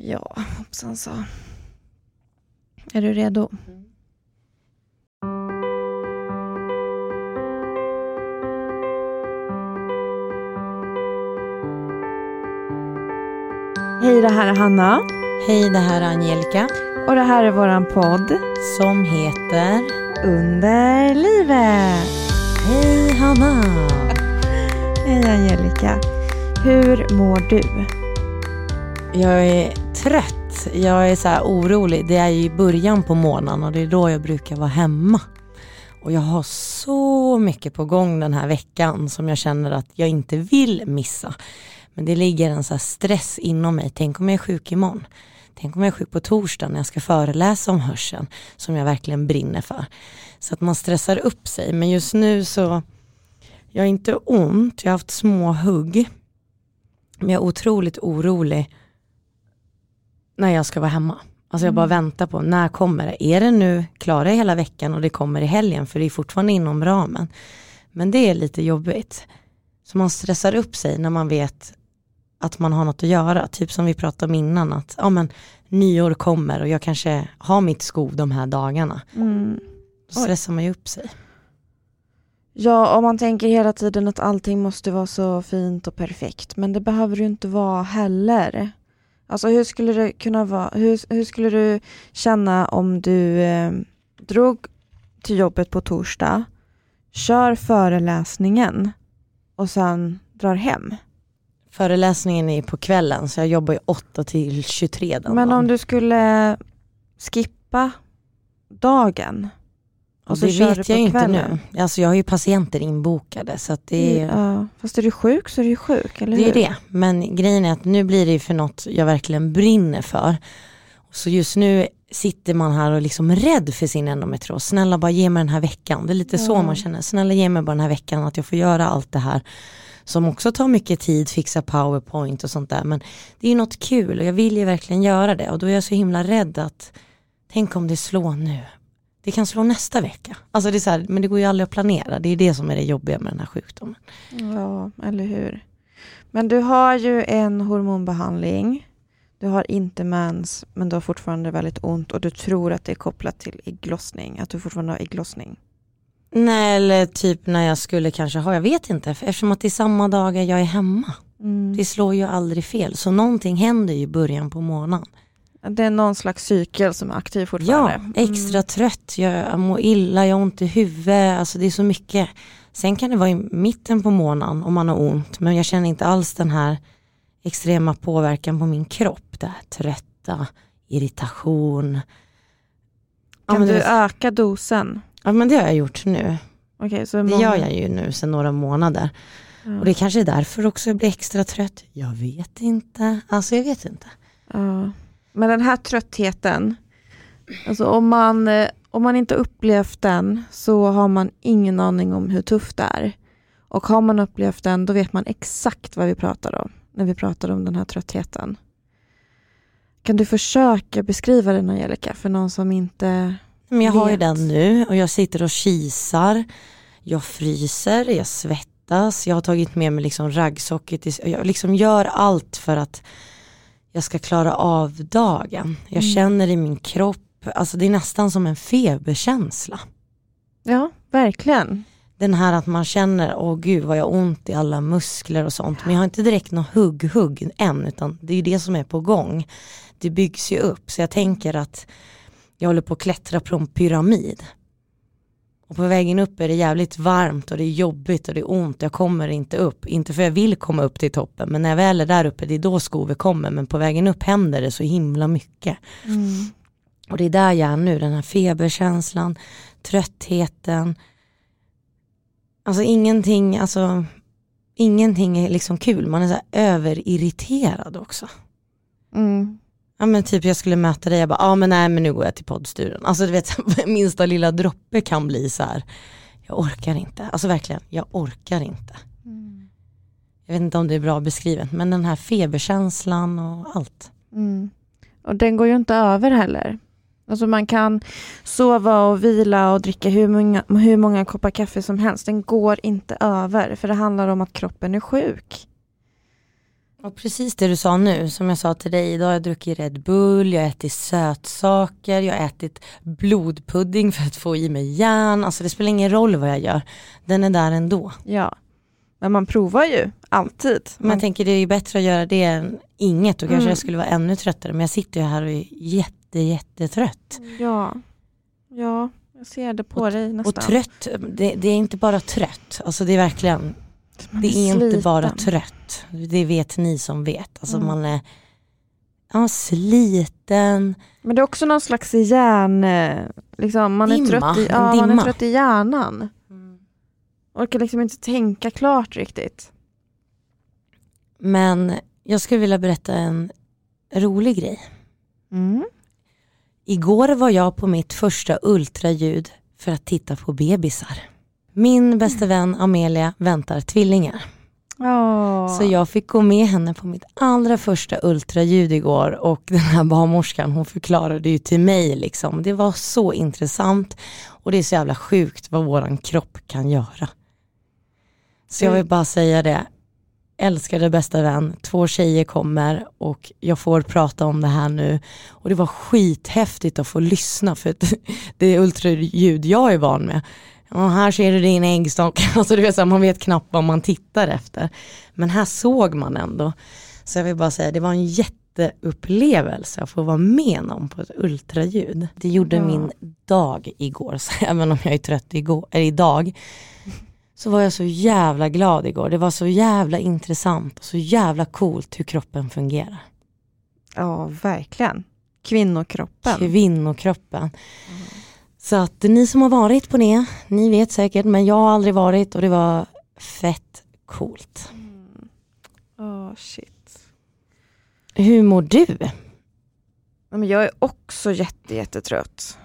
Ja, hoppsan så. Är du redo? Hej, det här är Hanna. Hej, det här är Angelica Och det här är våran podd som heter Under livet. Hej Hanna! Hej Angelica. Hur mår du? Jag är trött. Jag är så här orolig. Det är ju i början på månaden och det är då jag brukar vara hemma. Och jag har så mycket på gång den här veckan som jag känner att jag inte vill missa. Men det ligger en så här stress inom mig. Tänk om jag är sjuk imorgon. Tänk om jag är sjuk på torsdag när jag ska föreläsa om hörseln som jag verkligen brinner för. Så att man stressar upp sig. Men just nu så, jag har inte ont, jag har haft små hugg. Men jag är otroligt orolig när jag ska vara hemma. Alltså jag bara väntar på, när kommer det? Är det nu, klarar jag hela veckan och det kommer i helgen? För det är fortfarande inom ramen. Men det är lite jobbigt. Så man stressar upp sig när man vet att man har något att göra. Typ som vi pratade om innan, att ja, men, nyår kommer och jag kanske har mitt skov de här dagarna. Mm. Då stressar man ju upp sig. Ja, om man tänker hela tiden att allting måste vara så fint och perfekt. Men det behöver ju inte vara heller. Alltså hur skulle det kunna vara? Hur, hur skulle du känna om du eh, drog till jobbet på torsdag, kör föreläsningen och sen drar hem? Föreläsningen är på kvällen så jag jobbar ju 8 till 23 den Men dagen. om du skulle skippa dagen? Och så det kör vet jag ju inte nu. Alltså jag har ju patienter inbokade så att det är, Ja, fast är du sjuk så är du ju sjuk, eller det är hur? det. Men grejen är att nu blir det ju för något jag verkligen brinner för. Så just nu sitter man här och liksom rädd för sin endometros. Snälla bara ge mig den här veckan. Det är lite så Ja. man känner. Snälla ge mig bara den här veckan att jag får göra allt det här. Som också tar mycket tid, fixa powerpoint och sånt där. Men det är ju något kul och jag vill ju verkligen göra det. Och då är jag så himla rädd att tänk om det slår nu. Det kan slå nästa vecka. Alltså det är så här, men det går ju aldrig att planera. Det är det som är det jobbiga med den här sjukdomen. Ja, eller hur. Men du har ju en hormonbehandling. Du har inte mens, men du har fortfarande väldigt ont och du tror att det är kopplat till ägglossning, att du fortfarande har ägglossning. Nej eller typ när jag skulle kanske ha, jag vet inte, eftersom att det är samma dagar jag är hemma. Mm. Det slår ju aldrig fel, så någonting händer ju i början på månaden. Det är någon slags cykel som är aktiv fortfarande. Ja, extra trött, jag mår illa, jag har ont i huvudet, alltså det är så mycket. Sen kan det vara i mitten på månaden om man har ont, men jag känner inte alls den här extrema påverkan på min kropp. Det här trötta, irritation. Ja, Kan men du det, öka dosen? ja men det har jag gjort nu. Okej, så Det gör jag ju nu sedan några månader. Ja. Och det kanske är därför också jag blir extra trött. Jag vet inte. Alltså jag vet inte. Ja. Men den här tröttheten, alltså om man, eh, om man inte upplevt den så har man ingen aning om hur tufft det är. Och har man upplevt den då vet man exakt vad vi pratar om när vi pratar om den här tröttheten. Kan du försöka beskriva den Angelica för någon som inte... Men jag har ju Vet. den nu och jag sitter och kisar. Jag fryser, jag svettas. Jag har tagit med mig liksom raggsockor. till- Jag liksom gör allt för att jag ska klara av dagen. Jag Mm. känner i min kropp, alltså det är nästan som en feberkänsla. Ja, verkligen. Den här att man känner, åh gud vad jag har ont i alla muskler och sånt. Men jag har inte direkt något hugg-hugg än, utan det är ju det som är på gång. Det byggs ju upp, så jag tänker att jag håller på att klättra på en pyramid. Och på vägen upp är det jävligt varmt och det är jobbigt och det är ont. Jag kommer inte upp, inte för jag vill komma upp till toppen, men när jag väl är där uppe, det är då skovet kommer. Men på vägen upp händer det så himla mycket. Mm. Och det är där jag är nu, den här feberkänslan, tröttheten. Alltså ingenting, alltså ingenting är liksom kul, man är så överirriterad också. Mm. Ja men typ jag skulle möta dig, jag bara, ja ah, men nej men nu går jag till poddstudion. Alltså du vet, minsta lilla droppe kan bli så här. jag orkar inte. Alltså verkligen, jag orkar inte. Jag vet inte om det är bra beskrivet, men den här feberkänslan och allt. Mm. Och den går ju inte över heller. Alltså man kan sova och vila och dricka hur många, hur många koppar kaffe som helst. Den går inte över för det handlar om att kroppen är sjuk. Och precis det du sa nu, som jag sa till dig, idag har jag druckit Red Bull, jag har ätit sötsaker, jag har ätit blodpudding för att få i mig järn, alltså det spelar ingen roll vad jag gör, den är där ändå. Ja, men man provar ju alltid. Men jag tänker det är ju bättre att göra det än inget, då kanske Mm. jag skulle vara ännu tröttare, men jag sitter ju här och är jätte, jättetrött. Ja, ja, jag ser det på dig nästan. Och trött, det, det är inte bara trött, alltså det är verkligen, Man det är inte sliten. bara trött, det vet ni som vet, alltså Mm. man är ja, sliten, Men det är också någon slags hjärn... eh, Liksom, man, är Dimma, trött i, ja, man är trött i hjärnan. Orkar liksom inte tänka klart riktigt. Men jag skulle vilja berätta en rolig grej. Mm. Igår var jag på mitt första ultraljud för att titta på bebisar. Min bästa vän Amelia väntar tvillingar. Ja. Så jag fick gå med henne på mitt allra första ultraljud igår och den här barnmorskan hon förklarade ju till mig liksom. Det var så intressant och det är så jävla sjukt vad våran kropp kan göra. Så jag vill bara säga det, älskade bästa vän, två tjejer kommer och jag får prata om det här nu och det var skithäftigt att få lyssna för det är ultraljud jag är van med. Och här ser du din äggstock, alltså du vet, så här, man vet knappt vad man tittar efter. Men här såg man ändå. Så jag vill bara säga, det var en jätteupplevelse att få vara med om på ett ultraljud. Det gjorde Ja. min dag igår, så även om jag är trött igår, eller idag, så var jag så jävla glad igår. Det var så jävla intressant och så jävla coolt hur kroppen fungerar. ja, verkligen. Kvinnokroppen. Kvinnokroppen. Så att ni som har varit på det, ni vet säkert, men jag har aldrig varit och det var fett coolt. Åh, shit. Hur mår du? Men jag är också jätte, jättetrött.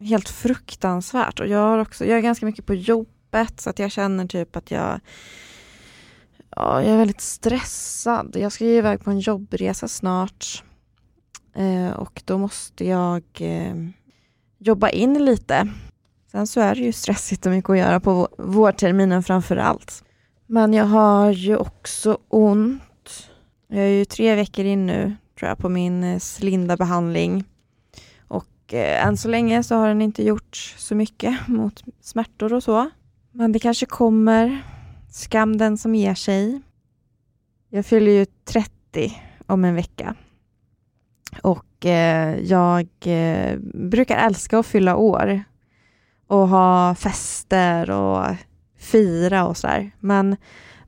Helt fruktansvärt. Och jag, har också, jag är ganska mycket på jobbet så att jag känner typ att jag, ja, jag är väldigt stressad. Jag ska ju iväg på en jobbresa snart. Eh, och då måste jag eh, jobba in lite. Sen så är det ju stressigt och mycket att göra på vårterminen framför allt. Men jag har ju också ont. Jag är ju tre veckor in nu tror jag på min eh, Slinda-behandling. Och eh, än så länge så har den inte gjort så mycket mot smärtor och så. Men det kanske kommer. Skam den som ger sig. Jag fyller ju 30 om en vecka. Och Eh, jag eh, brukar älska att fylla år. Och ha fester och fira och sådär. Men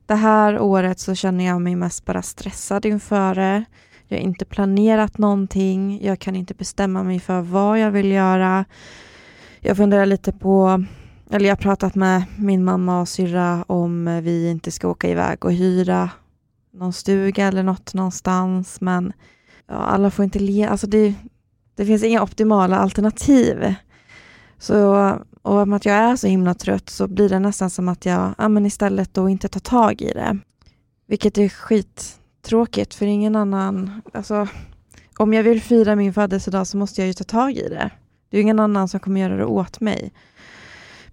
det här året så känner jag mig mest bara stressad inför det. Jag har inte planerat någonting. Jag kan inte bestämma mig för vad jag vill göra. Jag funderar lite på, eller jag har pratat med min mamma och syrra om vi inte ska åka iväg och hyra någon stuga eller något någonstans. Men ja, alla får inte le, alltså det, det finns inga optimala alternativ. Så, och om att jag är så himla trött så blir det nästan som att jag ja, men istället då inte tar tag i det. Vilket är skittråkigt för ingen annan, alltså om jag vill fira min födelsedag så måste jag ju ta tag i det. Det är ingen annan som kommer göra det åt mig.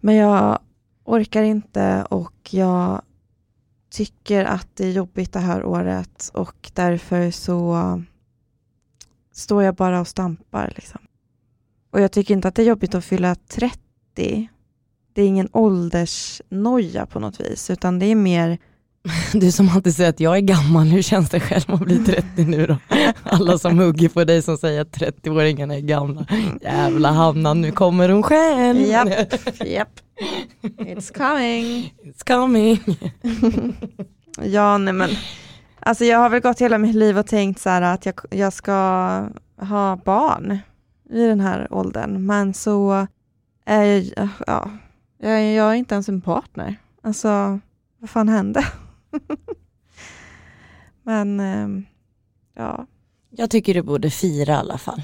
Men jag orkar inte och jag tycker att det är jobbigt det här året och därför så står jag bara och stampar. Liksom. Och jag tycker inte att det är jobbigt att fylla 30. Det är ingen åldersnoja på något vis, utan det är mer Du som alltid säger att jag är gammal, hur känns det själv att bli 30 nu då? Alla som hugger på dig som säger att 30-åringarna är gamla. Jävla Hanna, nu kommer hon själv. Japp. Japp. It's coming. It's coming. Ja, nej men. Alltså jag har väl gått hela mitt liv och tänkt så att jag, jag ska ha barn i den här åldern. Men så är jag, ja, jag, jag är inte ens en partner. Alltså, vad fan hände? men, ehm, ja. Jag tycker du borde fira i alla fall.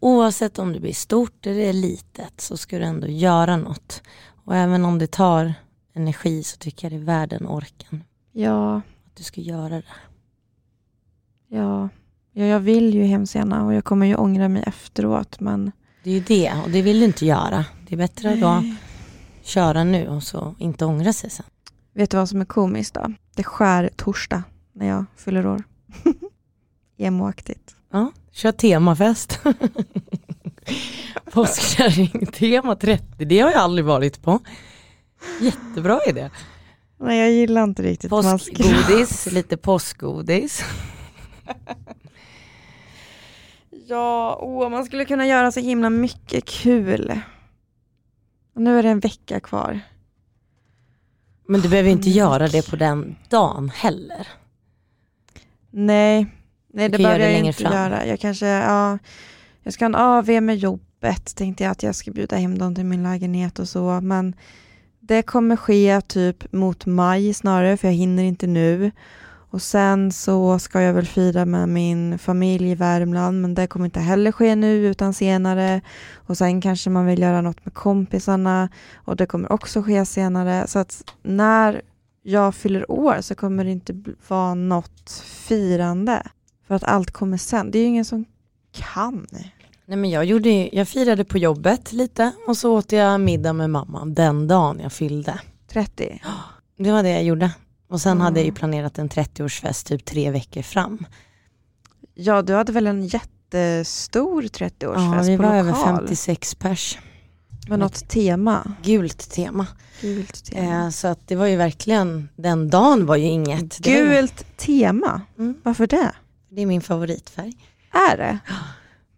Oavsett om det blir stort eller litet så ska du ändå göra något. Och även om det tar energi så tycker jag det är värden orken. Ja, Att du ska göra det. Ja, ja, jag vill ju hemskt gärna och jag kommer ju ångra mig efteråt. Men Det är ju det och det vill du inte göra. Det är bättre att då köra nu och så inte ångra sig sen. vet du vad som är komiskt då? Det skär torsdag när jag fyller år. Emoaktigt. Ja, kör temafest. Påskkärring, tema 30, det har jag aldrig varit på. Jättebra idé. Nej jag gillar inte riktigt Påskgodis, lite påskgodis. Ja, åh, man skulle kunna göra så himla mycket kul. Och nu är det en vecka kvar. Men du behöver inte göra det på den dagen heller. Nej, nej det behöver jag inte fram. göra. Jag kanske, ja, jag ska ha en AV med jobbet, tänkte jag att jag ska bjuda hem dem till min lägenhet och så, men det kommer ske typ mot maj snarare, för jag hinner inte nu. Och sen så ska jag väl fira med min familj i Värmland, men det kommer inte heller ske nu utan senare. Och sen kanske man vill göra något med kompisarna och det kommer också ske senare. Så att när jag fyller år så kommer det inte vara något firande. För att allt kommer sen. Det är ju ingen som kan. Nej men jag, gjorde, jag firade på jobbet lite och så åt jag middag med mamma den dagen jag fyllde. 30. Det var det jag gjorde. Och sen Mm. hade jag ju planerat en 30-årsfest typ tre veckor fram. Ja, du hade väl en jättestor 30-årsfest Ja, vi på var lokal? över 56 pers. Med något tema. Gult tema. Gult tema. Eh, så att det var ju verkligen, den dagen var ju inget. Var, ju- Gult tema? Mm. Varför det? det är min favoritfärg. Är det?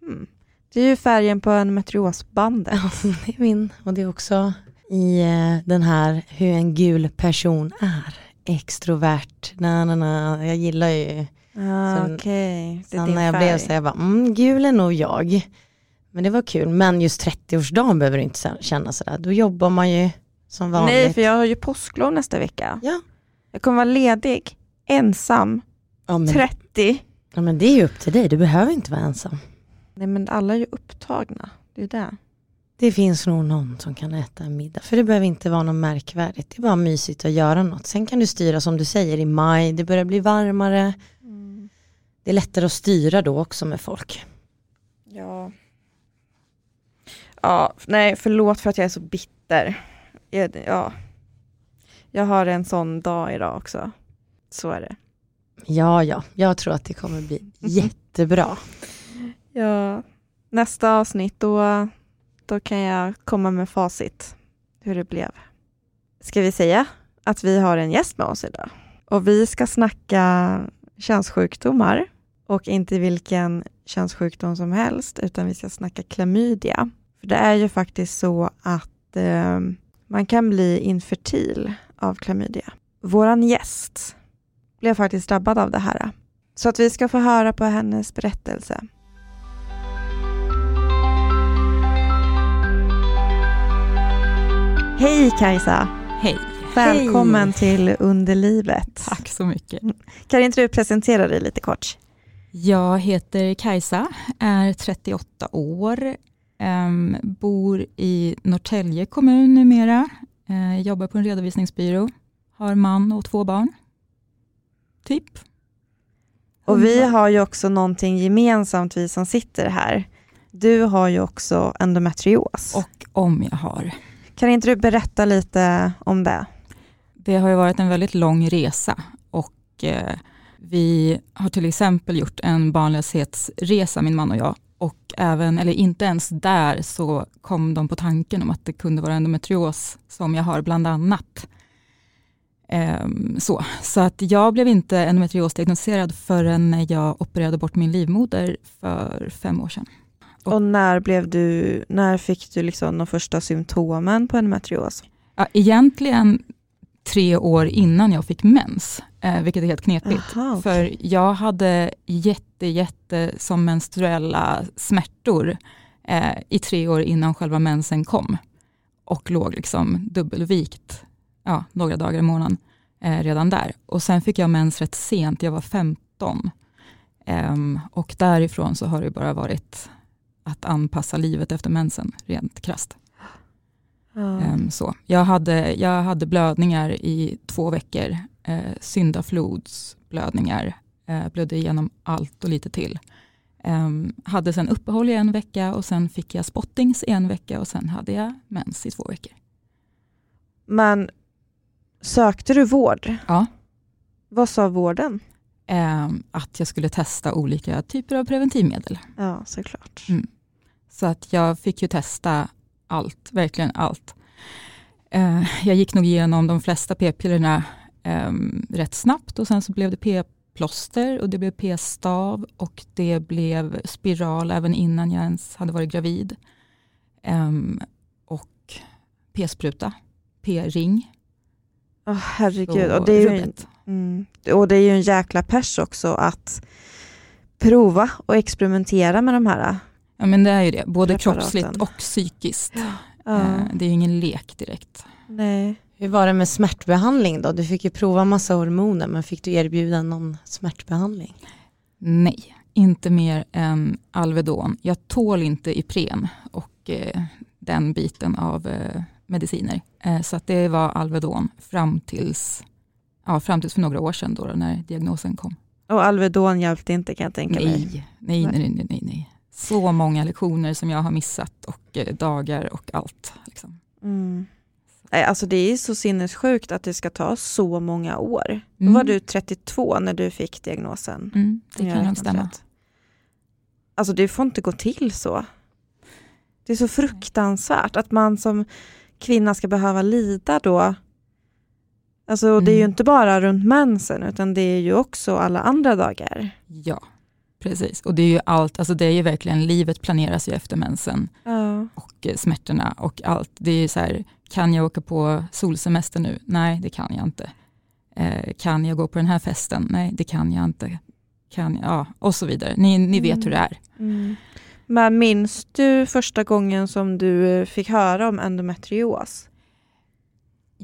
Mm. Det är ju färgen på en meteosbandet. Ja, det är min. Och det är också i eh, den här hur en gul person är. Extrovert, na, na, na. jag gillar ju Ah, Sen- är Sen när jag färg. blev så jag bara, mm, gul är nog jag. Men det var kul, men just 30-årsdagen behöver du inte känna sådär. Då jobbar man ju som vanligt. Nej, för jag har ju påsklov nästa vecka. Ja. Jag kommer vara ledig, ensam, ja, men, 30. ja men det är ju upp till dig, du behöver inte vara ensam. Nej men alla är ju upptagna. Det är det. Det finns nog någon som kan äta en middag, för det behöver inte vara något märkvärdigt. Det är bara mysigt att göra något. Sen kan du styra som du säger i maj, det börjar bli varmare. Det är lättare att styra då också med folk. Ja. Ja, nej förlåt för att jag är så bitter. Jag, ja. jag har en sån dag idag också. Så är det. Ja, ja, jag tror att det kommer bli jättebra. Ja. Nästa avsnitt då, då kan jag komma med facit hur det blev. Ska vi säga att vi har en gäst med oss idag? Och vi ska snacka könssjukdomar och inte vilken könssjukdom som helst utan vi ska snacka klamydia. För det är ju faktiskt så att eh, man kan bli infertil av klamydia. Våran gäst blev faktiskt drabbad av det här. Så att vi ska få höra på hennes berättelse. Hej Kajsa! Hej. Välkommen till Underlivet. Tack så mycket. Kan inte du presentera dig lite kort? Jag heter Kajsa, är 38 år, em, bor i Norrtälje kommun numera, eh, jobbar på en redovisningsbyrå, har man och två barn. Typ. Och vi har ju också någonting gemensamt vi som sitter här. Du har ju också endometrios. Och om jag har kan inte du berätta lite om det? Det har ju varit en väldigt lång resa och eh, vi har till exempel gjort en barnlöshetsresa, min man och jag. Och även, eller inte ens där, så kom de på tanken om att det kunde vara endometrios som jag har bland annat. Ehm, så. så att jag blev inte endometriosdiagnostiserad förrän jag opererade bort min livmoder för fem år sedan. Och- Och när blev du, när fick du liksom de första symptomen på endometrios? Ja, egentligen tre år innan jag fick mens, eh, vilket är helt knepigt. Aha, okej. För jag hade jätte, jätte som menstruella smärtor eh, i tre år innan själva mensen kom. Och låg liksom dubbelvikt ja, några dagar i månaden eh, redan där. Och sen fick jag mens rätt sent, jag var 15. Ehm, och därifrån så har det bara varit att anpassa livet efter mensen, rent krasst. Ja. Ehm, så. Jag, hade, jag hade blödningar i två veckor, eh, syndaflodsblödningar, eh, blödde igenom allt och lite till. Ehm, hade sen uppehåll i en vecka och sen fick jag spottings i en vecka och sen hade jag mens i två veckor. Men sökte du vård? Ja. Vad sa vården? Eh, att jag skulle testa olika typer av preventivmedel. Ja, såklart. Mm. Så att jag fick ju testa allt, verkligen allt. Eh, jag gick nog igenom de flesta p-pillerna eh, rätt snabbt och sen så blev det p-plåster och det blev p-stav och det blev spiral även innan jag ens hade varit gravid. Eh, och p-spruta, p-ring. Åh herregud. Och det, är ju. Mm, och det är ju en jäkla pers också att prova och experimentera med de här. Ja men det är ju det, både Preparaten. kroppsligt och psykiskt. Ja, Eh, Det är ju ingen lek direkt. nej. Hur var det med smärtbehandling då? Du fick ju prova massa hormoner men fick du erbjuda någon smärtbehandling? Nej, inte mer än Alvedon. Jag tål inte Ipren och eh, den biten av eh, mediciner. Eh, så att det var Alvedon fram tills, ja, fram tills för några år sedan då, när diagnosen kom. Och Alvedon hjälpte inte kan jag tänka mig. Nej, nej, nej, nej, nej, nej. Så många lektioner som jag har missat och eh, dagar och allt. Liksom. Mm. Nej, alltså det är så sinnessjukt att det ska ta så många år. Då Mm. var du 32 när du fick diagnosen. Mm, det kan nog stämma. rätt. Alltså det får inte gå till så. Det är så fruktansvärt att man som kvinna ska behöva lida då. Alltså det är ju Mm. inte bara runt mensen utan det är ju också alla andra dagar. Ja, precis. Och det är ju allt, alltså det är ju verkligen, livet planeras ju efter mensen. Ja. och eh, smärtorna och allt. Det är så här, kan jag åka på solsemester nu? Nej, det kan jag inte. Eh, kan jag gå på den här festen? Nej, det kan jag inte. Kan jag? Ja, och så vidare. Ni, ni vet Mm. hur det är. Mm. Men minns du första gången som du eh, fick höra om endometrios?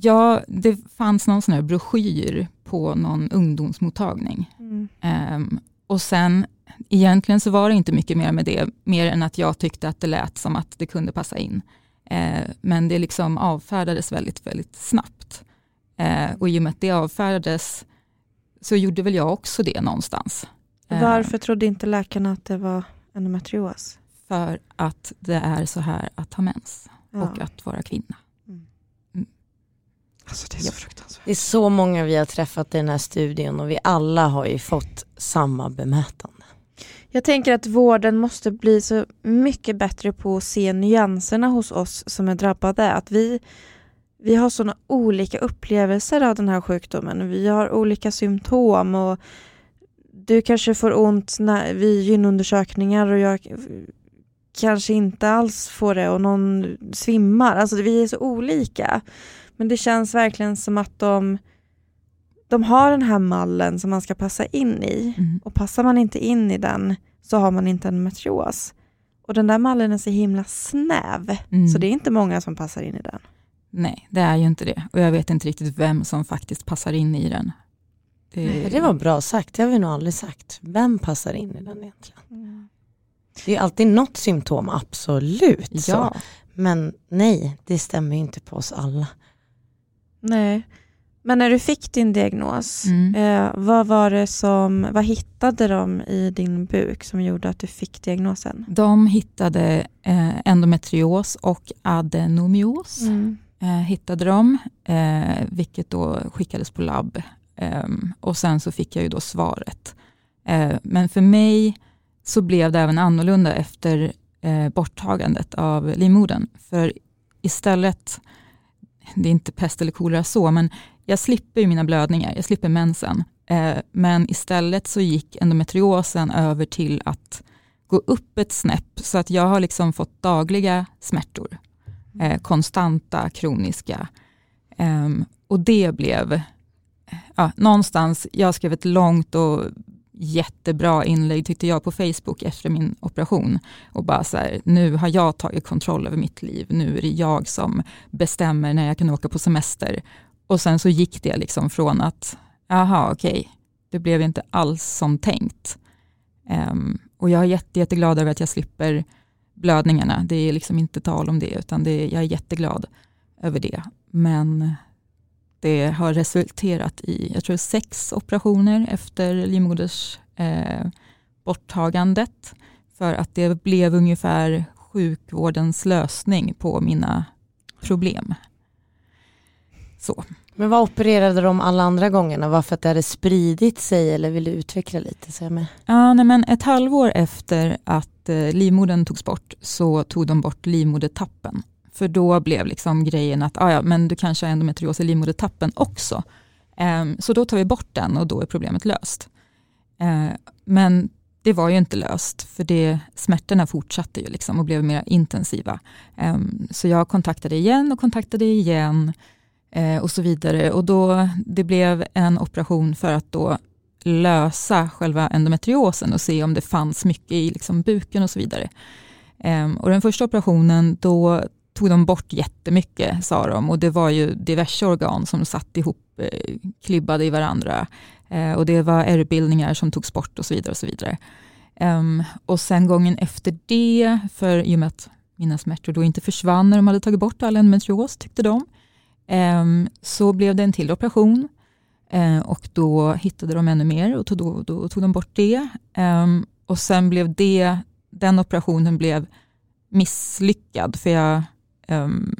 Ja, det fanns någon sån här broschyr på någon ungdomsmottagning. Mm. Ehm, och sen, egentligen så var det inte mycket mer med det, mer än att jag tyckte att det lät som att det kunde passa in. Eh, men det liksom avfärdades väldigt, väldigt snabbt. Eh, och i och med att det avfärdades så gjorde väl jag också det någonstans. Varför trodde inte läkarna att det var endometrios? För att det är så här att ha mens Ja. och att vara kvinna. Alltså det är så fruktansvärt. Det är så många vi har träffat i den här studien och vi alla har ju fått samma bemötande. Jag tänker att vården måste bli så mycket bättre på att se nyanserna hos oss som är drabbade. Att vi, vi har sådana olika upplevelser av den här sjukdomen. Vi har olika symptom och du kanske får ont när, vid gynundersökningar och jag kanske inte alls får det och någon svimmar. Alltså vi är så olika. Men det känns verkligen som att de, de har den här mallen som man ska passa in i. Mm. Och passar man inte in i den så har man inte en metrios. Och den där mallen är så himla snäv, Mm. så det är inte många som passar in i den. Nej, det är ju inte det. Och jag vet inte riktigt vem som faktiskt passar in i den. Det, Det var bra sagt, det har vi nog aldrig sagt. Vem passar in i den egentligen? Det är alltid något symptom, absolut. Så. Ja, Men nej, det stämmer ju inte på oss alla. Nej. Men när du fick din diagnos, Mm. eh, vad var det som, vad hittade de i din buk som gjorde att du fick diagnosen? de hittade eh, endometrios och adenomios. Mm. eh, hittade de, eh, vilket då skickades på labb. Ehm, och sen så fick jag ju då svaret. Eh, men för mig så blev det även annorlunda efter eh, borttagandet av livmodern. För istället, det är inte pest eller kolera så, men jag slipper mina blödningar, jag slipper mensen. Eh, men istället så gick endometriosen över till att gå upp ett snäpp, så att jag har liksom fått dagliga smärtor eh, konstanta, kroniska. Ehm, och det blev, eh, ja, någonstans, jag skrev ett långt och jättebra inlägg tyckte jag på Facebook efter min operation. Och bara så här, nu har jag tagit kontroll över mitt liv, nu är det jag som bestämmer när jag kan åka på semester. Och sen så gick det liksom från att, jaha okej, det blev inte alls som tänkt. Um, och jag är jätte, jätteglad över att jag slipper blödningarna. Det är liksom inte tal om det, utan det, jag är jätteglad över det. Men det har resulterat i, jag tror sex operationer efter livmoders eh, borttagandet. För att det blev ungefär sjukvårdens lösning på mina problem. Så. Men vad opererade de alla andra gångerna? Var för att det hade spridit sig eller vill du utveckla lite? Så med. Ja, nej, men ett halvår efter att eh, livmodern togs bort så tog de bort livmodertappen. För då blev liksom grejen att ah, ja, men du kanske har endometrios i livmodertappen också. Eh, så då tar vi bort den och då är problemet löst. Eh, men det var ju inte löst för det, smärtorna fortsatte ju liksom och blev mer intensiva. Eh, så jag kontaktade igen och kontaktade igen eh, och så vidare. Och då, det blev en operation för att då lösa själva endometriosen och se om det fanns mycket i liksom buken och så vidare. Ehm, och den första operationen då tog de bort jättemycket sa de och det var ju diverse organ som satt ihop, eh, klibbade i varandra eh, och det var ärrbildningar som togs bort och så vidare. Och så vidare. Um, och sen gången efter det, för i och med att mina smärtor då inte försvann när de hade tagit bort all endometrios tyckte de, um, så blev det en till operation uh, och då hittade de ännu mer och tog, då, då tog de bort det. Um, och sen blev det, den operationen blev misslyckad för jag um,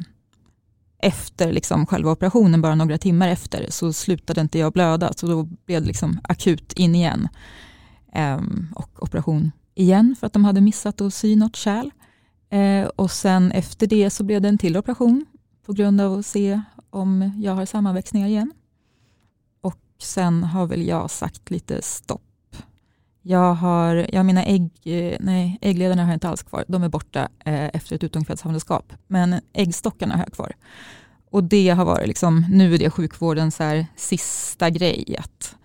efter liksom själva operationen, bara några timmar efter, så slutade inte jag blöda, så då blev det liksom akut in igen. Um, och operation igen för att de hade missat att sy något kärl. Uh, och sen efter det så blev det en till operation på grund av att se om jag har sammanväxningar igen. Och sen har väl jag sagt lite stopp jag har, ja, mina ägg, eh, nej, äggledarna har jag inte alls kvar. De är borta eh, efter ett utomkvedshavandeskap. Men äggstockarna har jag kvar. Och det har varit, liksom, nu är det sjukvårdens här sista grej. Att,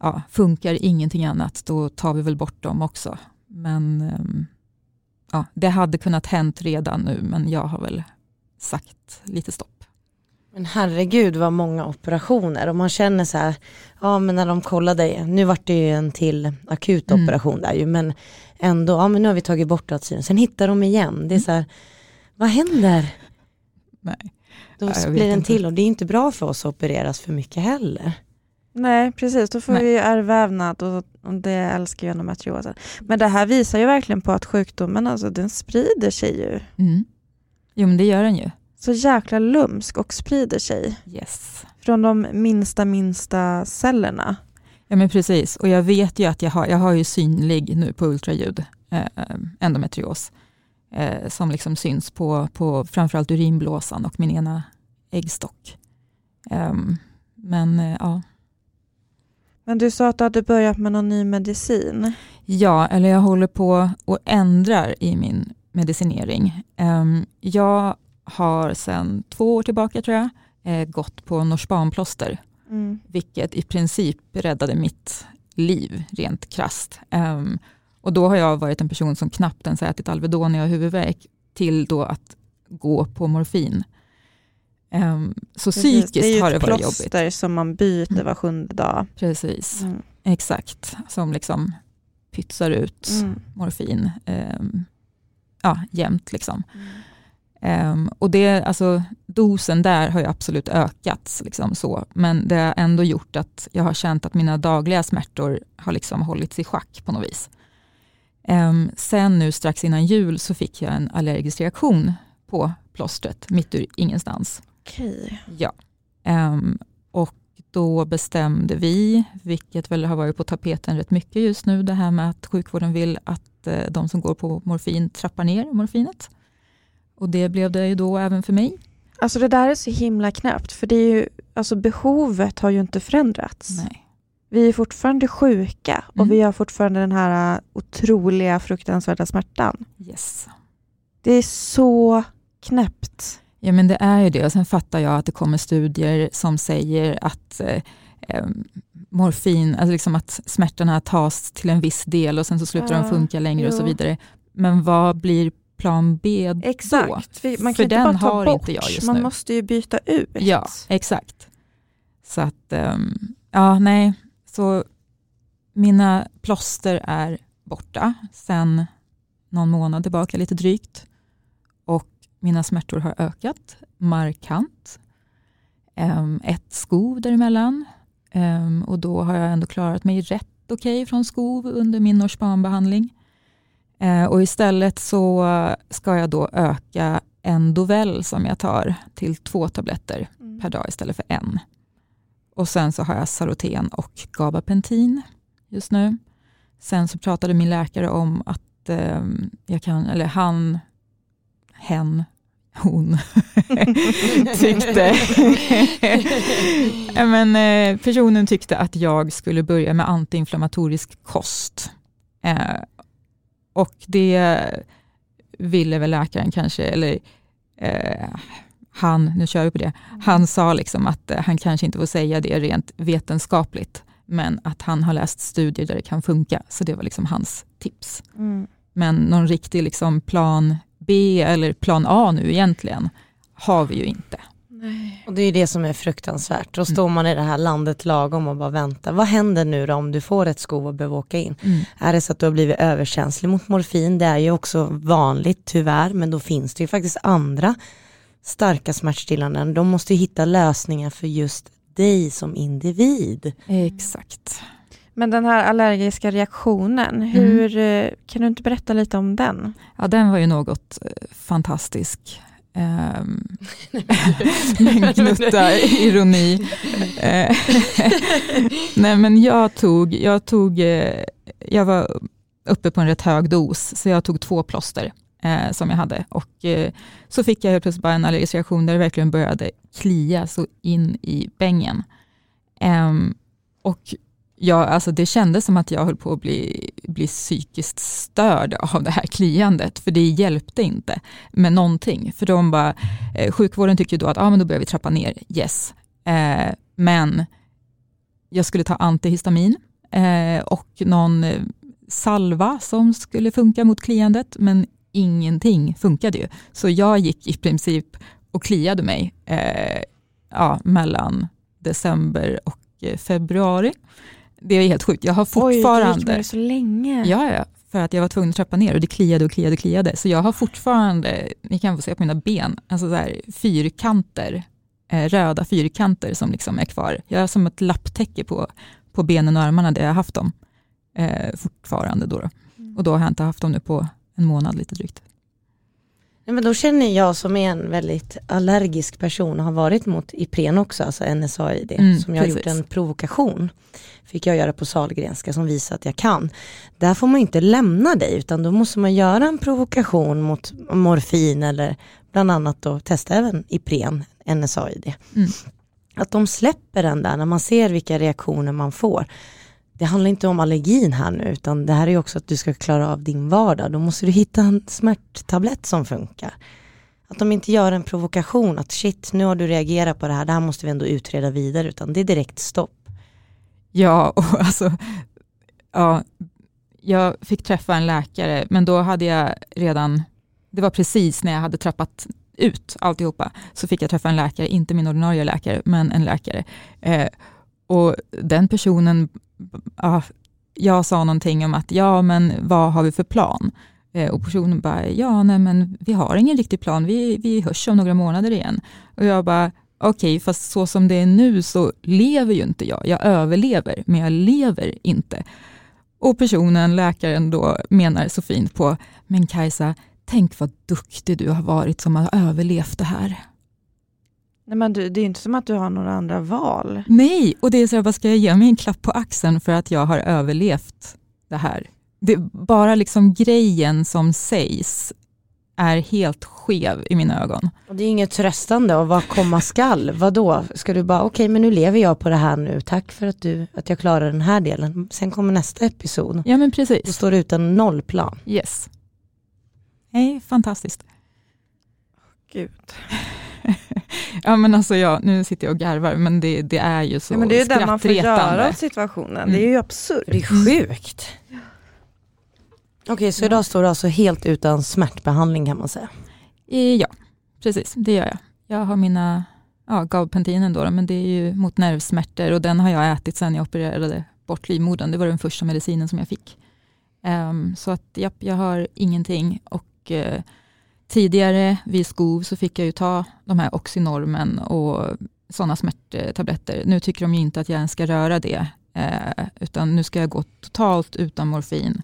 ja, funkar ingenting annat, då tar vi väl bort dem också. Men eh, ja, det hade kunnat hänt redan nu, men jag har väl sagt lite stopp. Men herregud vad många operationer och man känner så här, ja men när de kollade, nu vart det ju en till akut mm. operation där ju men ändå, ja men nu har vi tagit bort allt sen hittar de igen. Det är så här, vad händer? Nej. Då ja, blir en till och det är inte bra för oss att opereras för mycket heller. Nej precis, då får Nej. vi ärrvävnad och, och det älskar ju endometriosen. Men det här visar ju verkligen på att sjukdomen alltså, den sprider sig ju. Mm. Jo men det gör den ju så jäkla lumsk och sprider sig. Yes. Från de minsta, minsta cellerna. Ja men precis, och jag vet ju att jag har, jag har ju synlig nu på ultraljud, eh, endometrios, eh, som liksom syns på, på framförallt urinblåsan och min ena äggstock. Eh, men eh, ja. Men du sa att du hade börjat med någon ny medicin. Ja, eller jag håller på och ändrar i min medicinering. Ehm, jag har sedan två år tillbaka tror jag eh, gått på Norspanplåster. Mm. Vilket i princip räddade mitt liv rent krast. Um, och då har jag varit en person som knappt ens ätit Alvedon när jag har huvudvärk till då att gå på morfin. Um, så Precis, psykiskt har det varit jobbigt. Det är ju ett plåster som man byter mm. var sjunde dag. Precis, mm. exakt. Som liksom pytsar ut mm. morfin um, ja, jämt. Liksom. Mm. Um, och det, alltså, dosen där har ju absolut ökat, liksom så. men det har ändå gjort att jag har känt att mina dagliga smärtor har liksom hållits i schack på något vis. Um, sen nu strax innan jul så fick jag en allergisk reaktion på plåstret, mitt ur ingenstans. Okej. Ja. Um, och då bestämde vi, vilket väl har varit på tapeten rätt mycket just nu, det här med att sjukvården vill att uh, de som går på morfin trappar ner morfinet. Och det blev det ju då även för mig. Alltså det där är så himla knäppt, för det är ju, alltså behovet har ju inte förändrats. Nej. Vi är fortfarande sjuka och mm. vi har fortfarande den här otroliga fruktansvärda smärtan. Yes. Det är så knäppt. Ja men det är ju det och sen fattar jag att det kommer studier som säger att eh, morfin, alltså liksom att smärtorna tas till en viss del och sen så slutar ja, de funka längre jo. och så vidare. Men vad blir plan B då? Exakt, för man kan för inte den bara ta bort, inte jag just man nu. måste ju byta ut. Ja, exakt. Så att, um, ja nej, så mina plåster är borta sen någon månad tillbaka, lite drygt. Och mina smärtor har ökat markant. Um, ett skov däremellan. Um, och då har jag ändå klarat mig rätt okej okay från skov under min Norspanbehandling. Eh, och istället så ska jag då öka en Dovell som jag tar till två tabletter. Mm. per dag istället för en. Och sen så har jag Saroten och Gabapentin just nu. Sen så pratade min läkare om att eh, jag kan, eller han, hen, hon tyckte, men, eh, personen tyckte att jag skulle börja med antiinflammatorisk kost. Eh, och det ville väl läkaren kanske, eller eh, han, nu kör vi på det, han sa liksom att eh, han kanske inte får säga det rent vetenskapligt, men att han har läst studier där det kan funka, så det var liksom hans tips. Mm. Men någon riktig liksom plan B eller plan A nu egentligen har vi ju inte. Nej. Och det är det som är fruktansvärt. Då står man i det här landet lagom och bara väntar. Vad händer nu då om du får ett skov och behöver åka in? Mm. Är det så att du har blivit överkänslig mot morfin? Det är ju också vanligt tyvärr, men då finns det ju faktiskt andra starka smärtstillanden. De måste hitta lösningar för just dig som individ. Exakt. Men den här allergiska reaktionen, mm. hur, mm. kan du inte berätta lite om den? Ja, den var ju något eh, fantastisk. Um, gnutta ironi. Eh, nej men jag tog, jag tog, jag var uppe på en rätt hög dos, så jag tog två plåster eh, som jag hade. Och eh, så fick jag helt plötsligt bara en allergisk reaktion där det verkligen började klia så in i bängen. Um, och jag, alltså det kändes som att jag höll på att bli, bli psykiskt störd av det här kliandet, för det hjälpte inte med någonting. För de bara, eh, sjukvården tycker då att ah, men då börjar vi trappa ner, yes. Eh, men jag skulle ta antihistamin eh, och någon eh, salva som skulle funka mot kliandet, men ingenting funkade ju. Så jag gick i princip och kliade mig eh, ja, mellan december och eh, februari. Det är helt sjukt. Jag har fortfarande... Oj, det gick så länge. Ja, ja, för att jag var tvungen att trappa ner och det kliade och kliade och kliade. Så jag har fortfarande, ni kan få se på mina ben, alltså så här, fyrkanter, eh, röda fyrkanter som liksom är kvar. Jag har som ett lapptäcke på, på benen och armarna där jag har haft dem eh, fortfarande. Då, då. Och då har jag inte haft dem nu på en månad lite drygt. Nej, men då känner jag som är en väldigt allergisk person och har varit mot Ipren också, alltså NSAID, mm, som jag har gjort en provokation. Fick jag göra på Salgrenska som visar att jag kan. Där får man inte lämna dig utan då måste man göra en provokation mot morfin eller bland annat då testa även Ipren, NSAID. Mm. Att de släpper den där när man ser vilka reaktioner man får det handlar inte om allergin här nu, utan det här är också att du ska klara av din vardag. Då måste du hitta en smärttablett som funkar. Att de inte gör en provokation, att shit, nu har du reagerat på det här, det här måste vi ändå utreda vidare, utan det är direkt stopp. Ja, och alltså, ja, jag fick träffa en läkare, men då hade jag redan, det var precis när jag hade trappat ut alltihopa, så fick jag träffa en läkare, inte min ordinarie läkare, men en läkare. Eh, och den personen ja, jag sa någonting om att ja, men vad har vi för plan? Eh, och personen bara, ja, nej, men vi har ingen riktig plan, vi, vi hörs om några månader igen. Och jag bara, okej, okay, fast så som det är nu så lever ju inte jag. Jag överlever, men jag lever inte. Och personen, läkaren då, menar så fint på, men Kajsa, tänk vad duktig du har varit som har överlevt det här. Nej, men du, det är inte som att du har några andra val. Nej, och det är så här, vad ska jag ge mig en klapp på axeln för att jag har överlevt det här? Det, bara liksom grejen som sägs är helt skev i mina ögon. Och det är inget tröstande och vad komma skall, vadå? Ska du bara, okej okay, men nu lever jag på det här nu, tack för att, du, att jag klarar den här delen. Sen kommer nästa episod. Ja men precis. Då står du utan nollplan. Yes. Nej, fantastiskt. Gud. ja men alltså ja, nu sitter jag och garvar men det, det är ju så ja, men Det är ju det man får göra av situationen, mm. det är ju mm. absurt. Det är sjukt. Okej, okay, så idag står du alltså helt utan smärtbehandling kan man säga? Ja, precis, det gör jag. Jag har mina ja, gabpentinen då, men det är ju mot nervsmärtor och den har jag ätit sedan jag opererade bort livmodern. Det var den första medicinen som jag fick. Um, så att japp, jag har ingenting och uh, Tidigare vid skov så fick jag ju ta de här Oxynormen och sådana smärttabletter. Nu tycker de inte att jag ens ska röra det, eh, utan nu ska jag gå totalt utan morfin,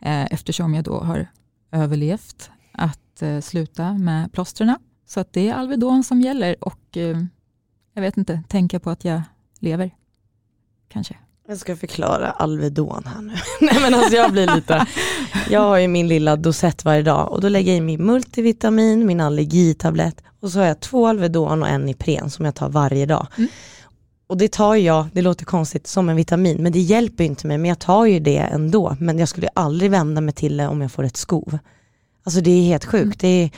eh, eftersom jag då har överlevt att eh, sluta med plåstren. Så att det är Alvedon som gäller och eh, jag vet inte, tänka på att jag lever. Kanske. Jag ska förklara Alvedon här nu. Nej men alltså jag blir lite, jag har ju min lilla dosett varje dag och då lägger jag i min multivitamin, min allergitablett och så har jag två Alvedon och en Ipren som jag tar varje dag. Mm. Och det tar jag, det låter konstigt, som en vitamin men det hjälper inte mig men jag tar ju det ändå. Men jag skulle aldrig vända mig till det om jag får ett skov. Alltså det är helt sjukt. Mm. Det är,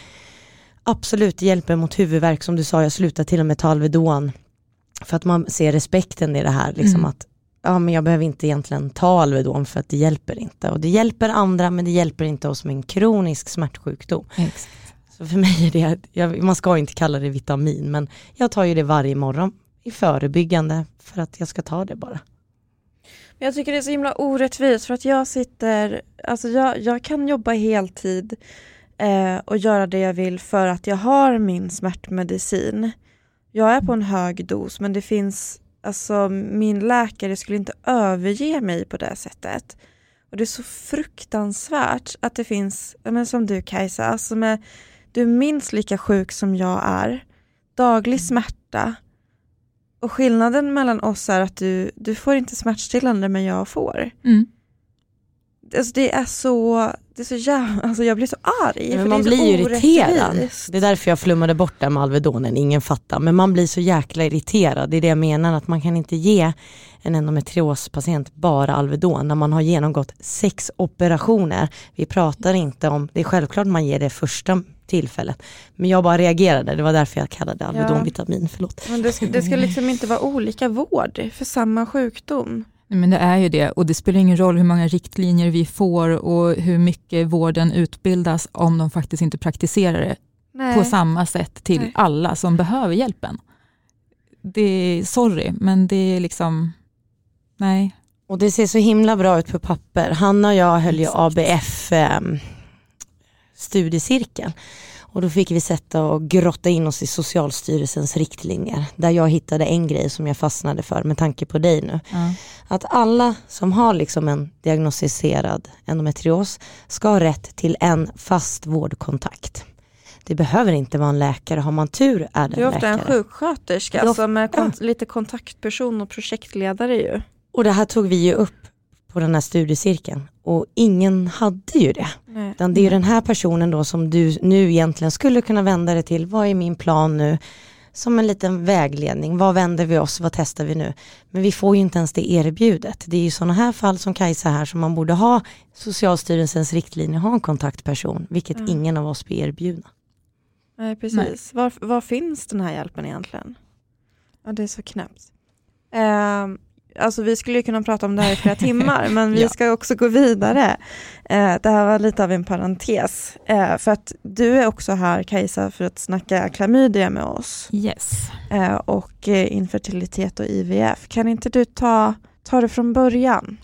absolut, det hjälper mot huvudvärk som du sa, jag slutar till och med ta Alvedon. För att man ser respekten i det här, liksom Mm. att ja, men jag behöver inte egentligen ta Alvedon för att det hjälper inte. Och det hjälper andra men det hjälper inte oss med en kronisk smärtsjukdom. Exakt. Så för mig är det, jag, man ska inte kalla det vitamin men jag tar ju det varje morgon i förebyggande för att jag ska ta det bara. Jag tycker det är så himla orättvist för att jag sitter, alltså jag, jag kan jobba heltid eh, och göra det jag vill för att jag har min smärtmedicin. Jag är på en hög dos men det finns, alltså min läkare skulle inte överge mig på det sättet. Och det är så fruktansvärt att det finns, men som du Kajsa, som är, du är minst lika sjuk som jag är, daglig smärta, och skillnaden mellan oss är att du, du får inte smärtstillande men jag får. Mm. Alltså det är så, det är så jävla, alltså jag blir så arg. Men man det blir ju irriterad. Det är därför jag flummade bort det med Alvedonen, ingen fattar. Men man blir så jäkla irriterad, det är det jag menar, att man kan inte ge en endometriospatient bara Alvedon när man har genomgått sex operationer. Vi pratar inte om, det är självklart man ger det första tillfället. Men jag bara reagerade, det var därför jag kallade Alvedon Ja. vitamin, förlåt. Men det ska, det ska liksom inte vara olika vård för samma sjukdom. Men det är ju det och det spelar ingen roll hur många riktlinjer vi får och hur mycket vården utbildas om de faktiskt inte praktiserar det Nej. på samma sätt till Nej. alla som behöver hjälpen. Det är, sorry, men det är liksom, nej. Och det ser så himla bra ut på papper. Hanna och jag höll ju. ABF eh, studiecirkel. Och då fick vi sätta och grotta in oss i Socialstyrelsens riktlinjer. Där jag hittade en grej som jag fastnade för med tanke på dig nu. Ja. Att alla som har liksom en diagnostiserad endometrios ska ha rätt till en fast vårdkontakt. Det behöver inte vara en läkare, har man tur är det Det är en ofta en läkare. sjuksköterska är alltså med kont- lite kontaktperson och projektledare ju. Och det här tog vi ju upp på den här studiecirkeln och ingen hade ju det. Nej. Utan det är ju den här personen då som du nu egentligen skulle kunna vända dig till. Vad är min plan nu? Som en liten vägledning. Vad vänder vi oss? Vad testar vi nu? Men vi får ju inte ens det erbjudet. Det är ju sådana här fall som Kajsa här som man borde ha Socialstyrelsens riktlinjer, ha en kontaktperson, vilket Ja. ingen av oss blir erbjudna. Nej precis. Var, var finns den här hjälpen egentligen? Ja det är så knäppt. Ehm, alltså vi skulle ju kunna prata om det här i flera timmar men vi Ja. ska också gå vidare. Eh, det här var lite av en parentes. Eh, för att du är också här Kajsa för att snacka klamydia med oss. Yes. Eh, och eh, infertilitet och IVF. Kan inte du ta, ta det från början?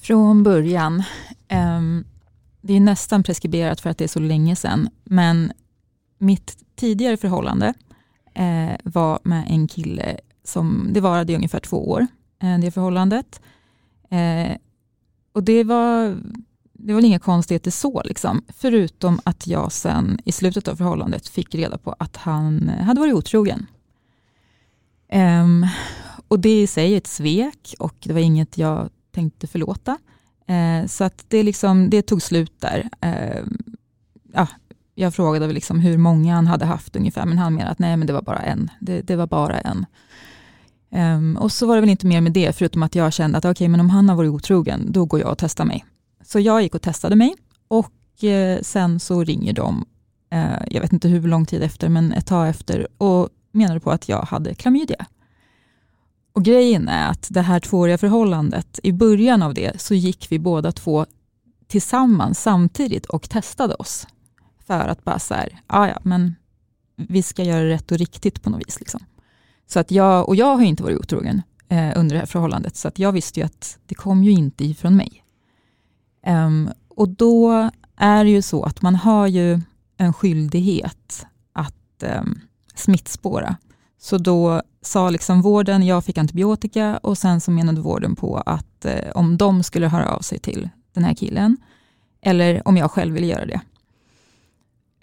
Från början, ehm, det är nästan preskriberat för att det är så länge sedan, men mitt tidigare förhållande eh, var med en kille som, det varade i ungefär två år, Eh, det förhållandet. Eh, och det var, det var inga konstigheter så, liksom, förutom att jag sen i slutet av förhållandet fick reda på att han hade varit otrogen. Ehm, och det i sig är ett svek och det var inget jag tänkte förlåta. Eh, så att det, liksom, det tog slut där. Ehm, ja, jag frågade liksom hur många han hade haft ungefär, men han menade att nej, men det var bara en. Det, det var bara en. Um, och så var det väl inte mer med det, förutom att jag kände att okej, men om han har varit otrogen, då går jag och testar mig. Så jag gick och testade mig och eh, sen så ringer de, eh, jag vet inte hur lång tid efter, men ett tag efter, och menade på att jag hade klamydia. Och grejen är att det här tvååriga förhållandet, i början av det så gick vi båda två tillsammans samtidigt och testade oss. För att bara så här, ah, ja men vi ska göra det rätt och riktigt på något vis. Liksom. Så att jag, och jag har inte varit otrogen eh, under det här förhållandet, så att jag visste ju att det kom ju inte ifrån mig. Um, och då är det ju så att man har ju en skyldighet att um, smittspåra. Så då sa liksom vården, jag fick antibiotika och sen så menade vården på att eh, om de skulle höra av sig till den här killen, eller om jag själv ville göra det.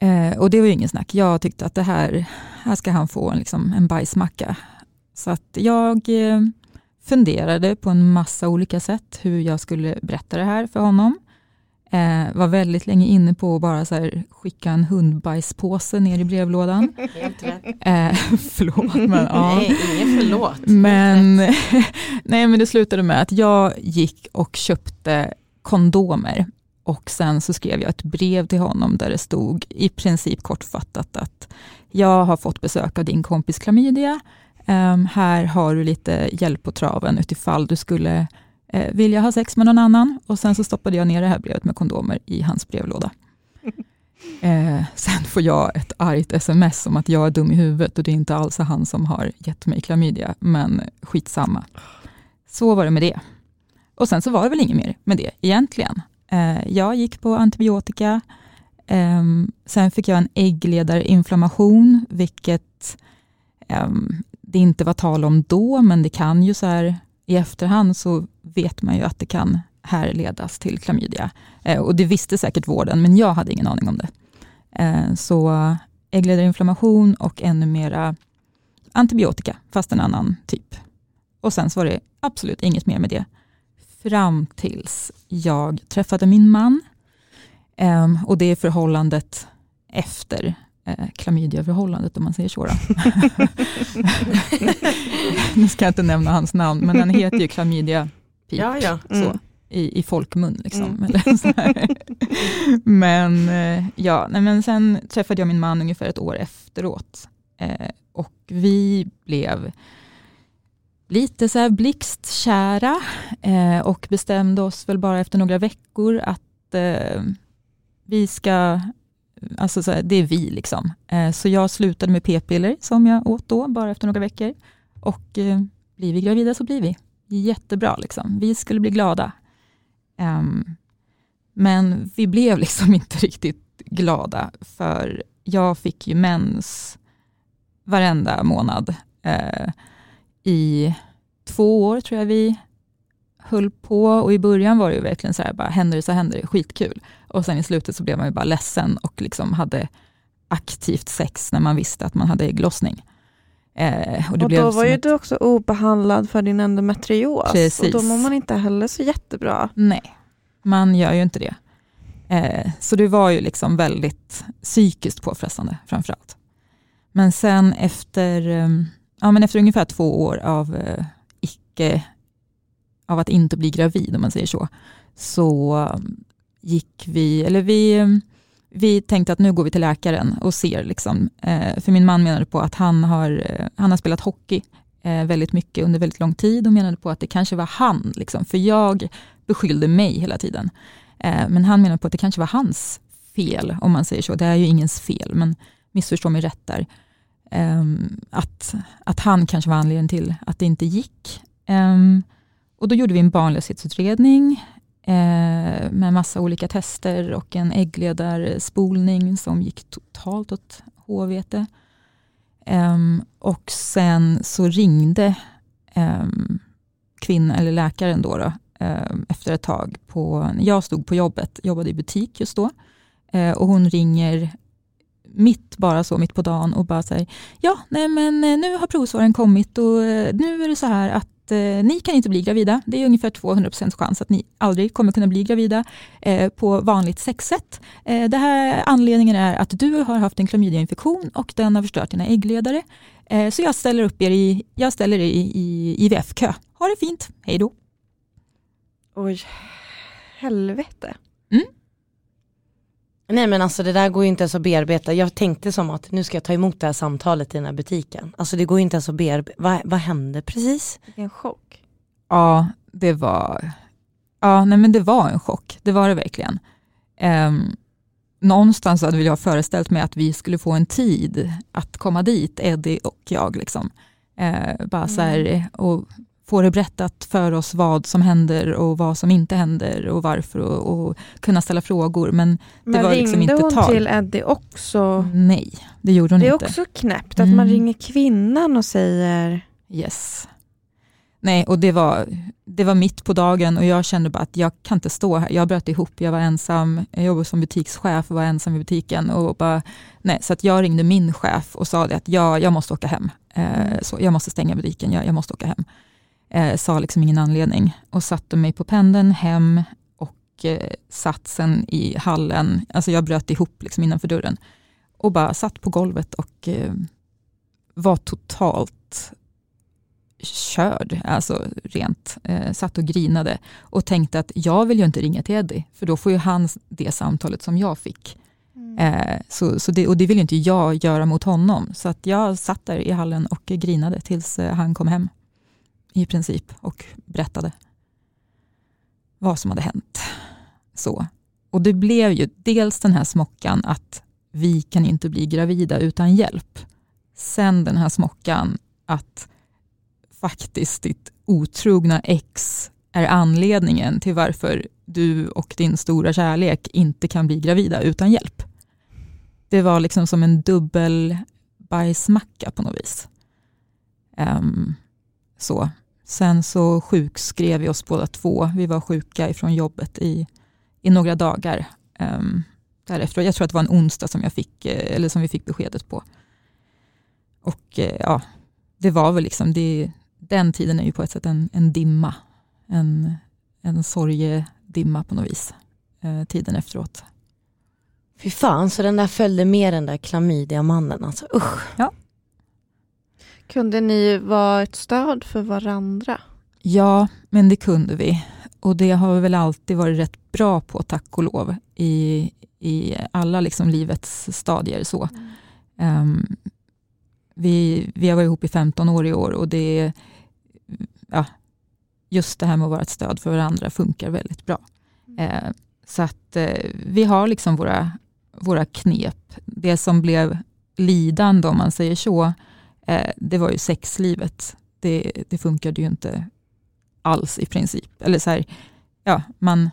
Eh, och det var ju ingen snack. Jag tyckte att det här, här ska han få en, liksom, en bajsmacka Så att jag eh, funderade på en massa olika sätt hur jag skulle berätta det här för honom. Eh, var väldigt länge inne på att bara så här, skicka en hundbajspåse ner i brevlådan. Helt rätt. Eh, förlåt, men ja. Nej, ingen förlåt. Men, nej, men det slutade med att jag gick och köpte kondomer och sen så skrev jag ett brev till honom där det stod i princip kortfattat att jag har fått besök av din kompis klamydia. Um, här har du lite hjälp på traven utifall du skulle uh, vilja ha sex med någon annan. Och sen så stoppade jag ner det här brevet med kondomer i hans brevlåda. Uh, sen får jag ett argt sms om att jag är dum i huvudet och det är inte alls han som har gett mig klamydia, men skitsamma. Så var det med det. Och sen så var det väl inget mer med det egentligen. Eh, jag gick på antibiotika, ehm, sen fick jag en äggledarinflammation, vilket ehm, det inte var tal om då, men det kan ju så här i efterhand så vet man ju att det kan härledas till klamydia. Eh, och det visste säkert vården, men jag hade ingen aning om det. Eh, så äggledarinflammation och ännu mera antibiotika, fast en annan typ. Och sen så var det absolut inget mer med det. Fram tills jag träffade min man. Eh, och det är förhållandet efter eh, klamydiaförhållandet om man säger så. nu ska jag inte nämna hans namn, men han heter ju klamydia Pip, Ja, ja. så, Mm. i, i folkmun. Liksom. Mm. Så men eh, ja, nej, men sen träffade jag min man ungefär ett år efteråt. Eh, och vi blev lite så här blixtkära eh, och bestämde oss väl bara efter några veckor att eh, vi ska Alltså så här, det är vi liksom. Eh, så jag slutade med p-piller som jag åt då, bara efter några veckor. Och eh, blir vi gravida så blir vi. Jättebra liksom. Vi skulle bli glada. Ehm, men vi blev liksom inte riktigt glada, för jag fick ju mens varenda månad. Eh, i två år tror jag vi höll på och i början var det ju verkligen så här, bara händer det så händer det, skitkul. Och sen i slutet så blev man ju bara ledsen och liksom hade aktivt sex när man visste att man hade ägglossning. Eh, och Och då var ju ett- du också obehandlad för din endometrios. Precis. Och då mår man inte heller så jättebra. Nej, man gör ju inte det. Eh, så det var ju liksom väldigt psykiskt påfrestande framförallt. Men sen efter, eh, ja, men efter ungefär två år av, eh, icke, av att inte bli gravid, om man säger så, så mm, gick vi, eller vi, mm, vi tänkte att nu går vi till läkaren och ser. Liksom, eh, för min man menade på att han har, eh, han har spelat hockey eh, väldigt mycket under väldigt lång tid och menade på att det kanske var han, liksom, för jag beskyllde mig hela tiden. Eh, men han menade på att det kanske var hans fel, om man säger så. Det är ju ingens fel, men missförstå mig rätt där. Ehm, att, att han kanske var anledningen till att det inte gick. Ehm, och då gjorde vi en barnlöshetsutredning eh, med massa olika tester och en äggledarspolning som gick totalt åt HVT. Ehm, och sen så ringde ehm, um, kvinnan, eller läkaren då, då efter ett tag. På, jag stod på jobbet, jobbade i butik just då. Eh, och hon ringer mitt bara så, mitt på dagen och bara säger ja, nej men eh, nu har provsvaren kommit och eh, nu är det så här att eh, ni kan inte bli gravida. Det är ungefär 200% chans att ni aldrig kommer kunna bli gravida eh, på vanligt sexsätt. Eh, det här anledningen är att du har haft en klamydiainfektion och den har förstört dina äggledare. Eh, så jag ställer upp er i, jag ställer er i, i IVF-kö. Ha det fint, hej då. Oj, helvete. Nej men alltså det där går ju inte ens att bearbeta. Jag tänkte som att nu ska jag ta emot det här samtalet i den här butiken. Alltså det går ju inte ens att bearbeta. Vad, vad hände precis? Vilken chock. Ja, det var, ja, nej men det var en chock. Det var det verkligen. Um, någonstans hade jag föreställt mig att vi skulle få en tid att komma dit, Eddie och jag. Liksom. Eh, bara så här, och få det berättat för oss vad som händer och vad som inte händer och varför och, och kunna ställa frågor. Men Men var liksom ringde inte hon tal. till Eddie också? nej, det gjorde hon Det är inte. också knäppt att man Mm. ringer kvinnan och säger Yes. Nej, och det var, det var mitt på dagen och jag kände bara att jag kan inte stå här. Jag bröt ihop, jag var ensam, jag jobbade som butikschef och var ensam i butiken. Och bara, nej, så att jag ringde min chef och sa det att jag, jag måste åka hem. Eh, så jag måste stänga butiken, jag, jag måste åka hem. Eh, sa liksom ingen anledning och satte mig på pendeln hem och eh, satt sen i hallen, alltså jag bröt ihop liksom innanför dörren och bara satt på golvet och eh, var totalt körd, alltså rent, eh, satt och grinade och tänkte att jag vill ju inte ringa till Eddie, för då får ju han det samtalet som jag fick. Mm. Eh, så, så det, och det vill inte jag göra mot honom, så att jag satt där i hallen och grinade tills eh, han kom hem i princip och berättade vad som hade hänt. Så. Och det blev ju dels den här smockan att vi kan inte bli gravida utan hjälp. Sen den här smockan att faktiskt ditt otrogna ex är anledningen till varför du och din stora kärlek inte kan bli gravida utan hjälp. Det var liksom som en dubbel bajsmacka på något vis. Um, så. Sen så sjukskrev vi oss båda två. Vi var sjuka ifrån jobbet i, i några dagar um, därefter. Jag tror att det var en onsdag som, jag fick, eh, eller som vi fick beskedet på. Och eh, ja, det var väl liksom, det, den tiden är ju på ett sätt en, en dimma. En, en sorgedimma på något vis. Eh, tiden efteråt. Fy fan, så den där följde med den där klamydiamannen. Alltså, usch. Ja. Kunde ni vara ett stöd för varandra? Ja, men det kunde vi. Och det har vi väl alltid varit rätt bra på, tack och lov, i, i alla liksom livets stadier. så. Mm. Um, vi, vi har varit ihop i 15 år i år och det ja, just det här med att vara ett stöd för varandra funkar väldigt bra. Mm. Eh, så att eh, vi har liksom våra, våra knep. Det som blev lidande, om man säger så, Eh, det var ju sexlivet. Det, det funkade ju inte alls i princip. Eller så här, ja, man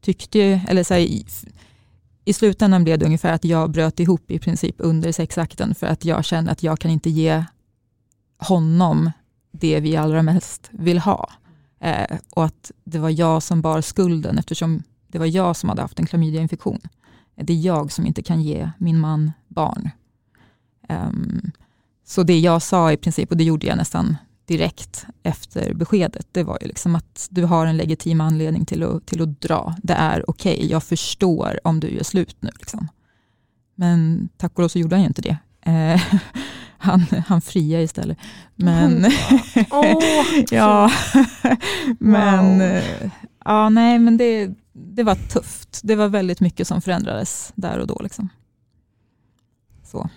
tyckte ju, eller så här, i, i slutändan blev det ungefär att jag bröt ihop i princip under sexakten för att jag kände att jag kan inte ge honom det vi allra mest vill ha. Eh, och att det var jag som bar skulden eftersom det var jag som hade haft en klamydiainfektion. Det är jag som inte kan ge min man barn. Um, så det jag sa i princip, och det gjorde jag nästan direkt efter beskedet, det var ju liksom att du har en legitim anledning till att, till att dra. Det är okej, okay, jag förstår om du gör slut nu. Liksom. Men tack och lov så gjorde han ju inte det. Eh, han, han friade istället. Men, oh, ja, men, wow. ja, nej, men det, det var tufft. Det var väldigt mycket som förändrades där och då. Liksom. Så.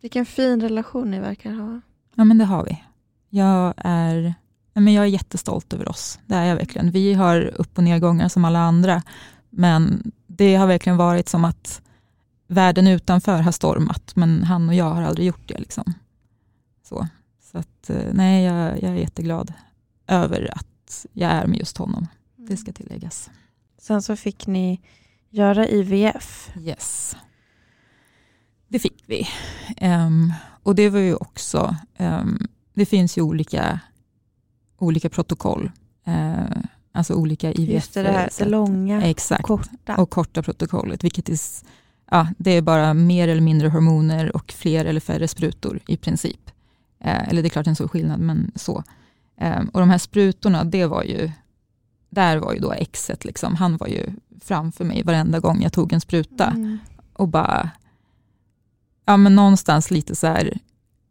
Vilken fin relation ni verkar ha. Ja, men det har vi. Jag är, men jag är jättestolt över oss. Det är jag verkligen. Vi har upp och nedgångar som alla andra, men det har verkligen varit som att världen utanför har stormat, men han och jag har aldrig gjort det. Liksom. Så, så att, eh, nej, jag, jag är jätteglad över att jag är med just honom. Det ska tilläggas. Sen så fick ni göra IVF. Yes. Det fick vi. Um, och det var ju också, um, det finns ju olika, olika protokoll. Uh, alltså olika IVF. Just det, det här det långa Exakt. och korta. Och korta protokollet, vilket är ja, det är bara mer eller mindre hormoner och fler eller färre sprutor i princip. Eh, eller det är klart en stor skillnad, men så. Eh, och de här sprutorna, det var ju, där var ju då exet, liksom. han var ju framför mig varenda gång jag tog en spruta. Mm. Och bara, ja men någonstans lite så här,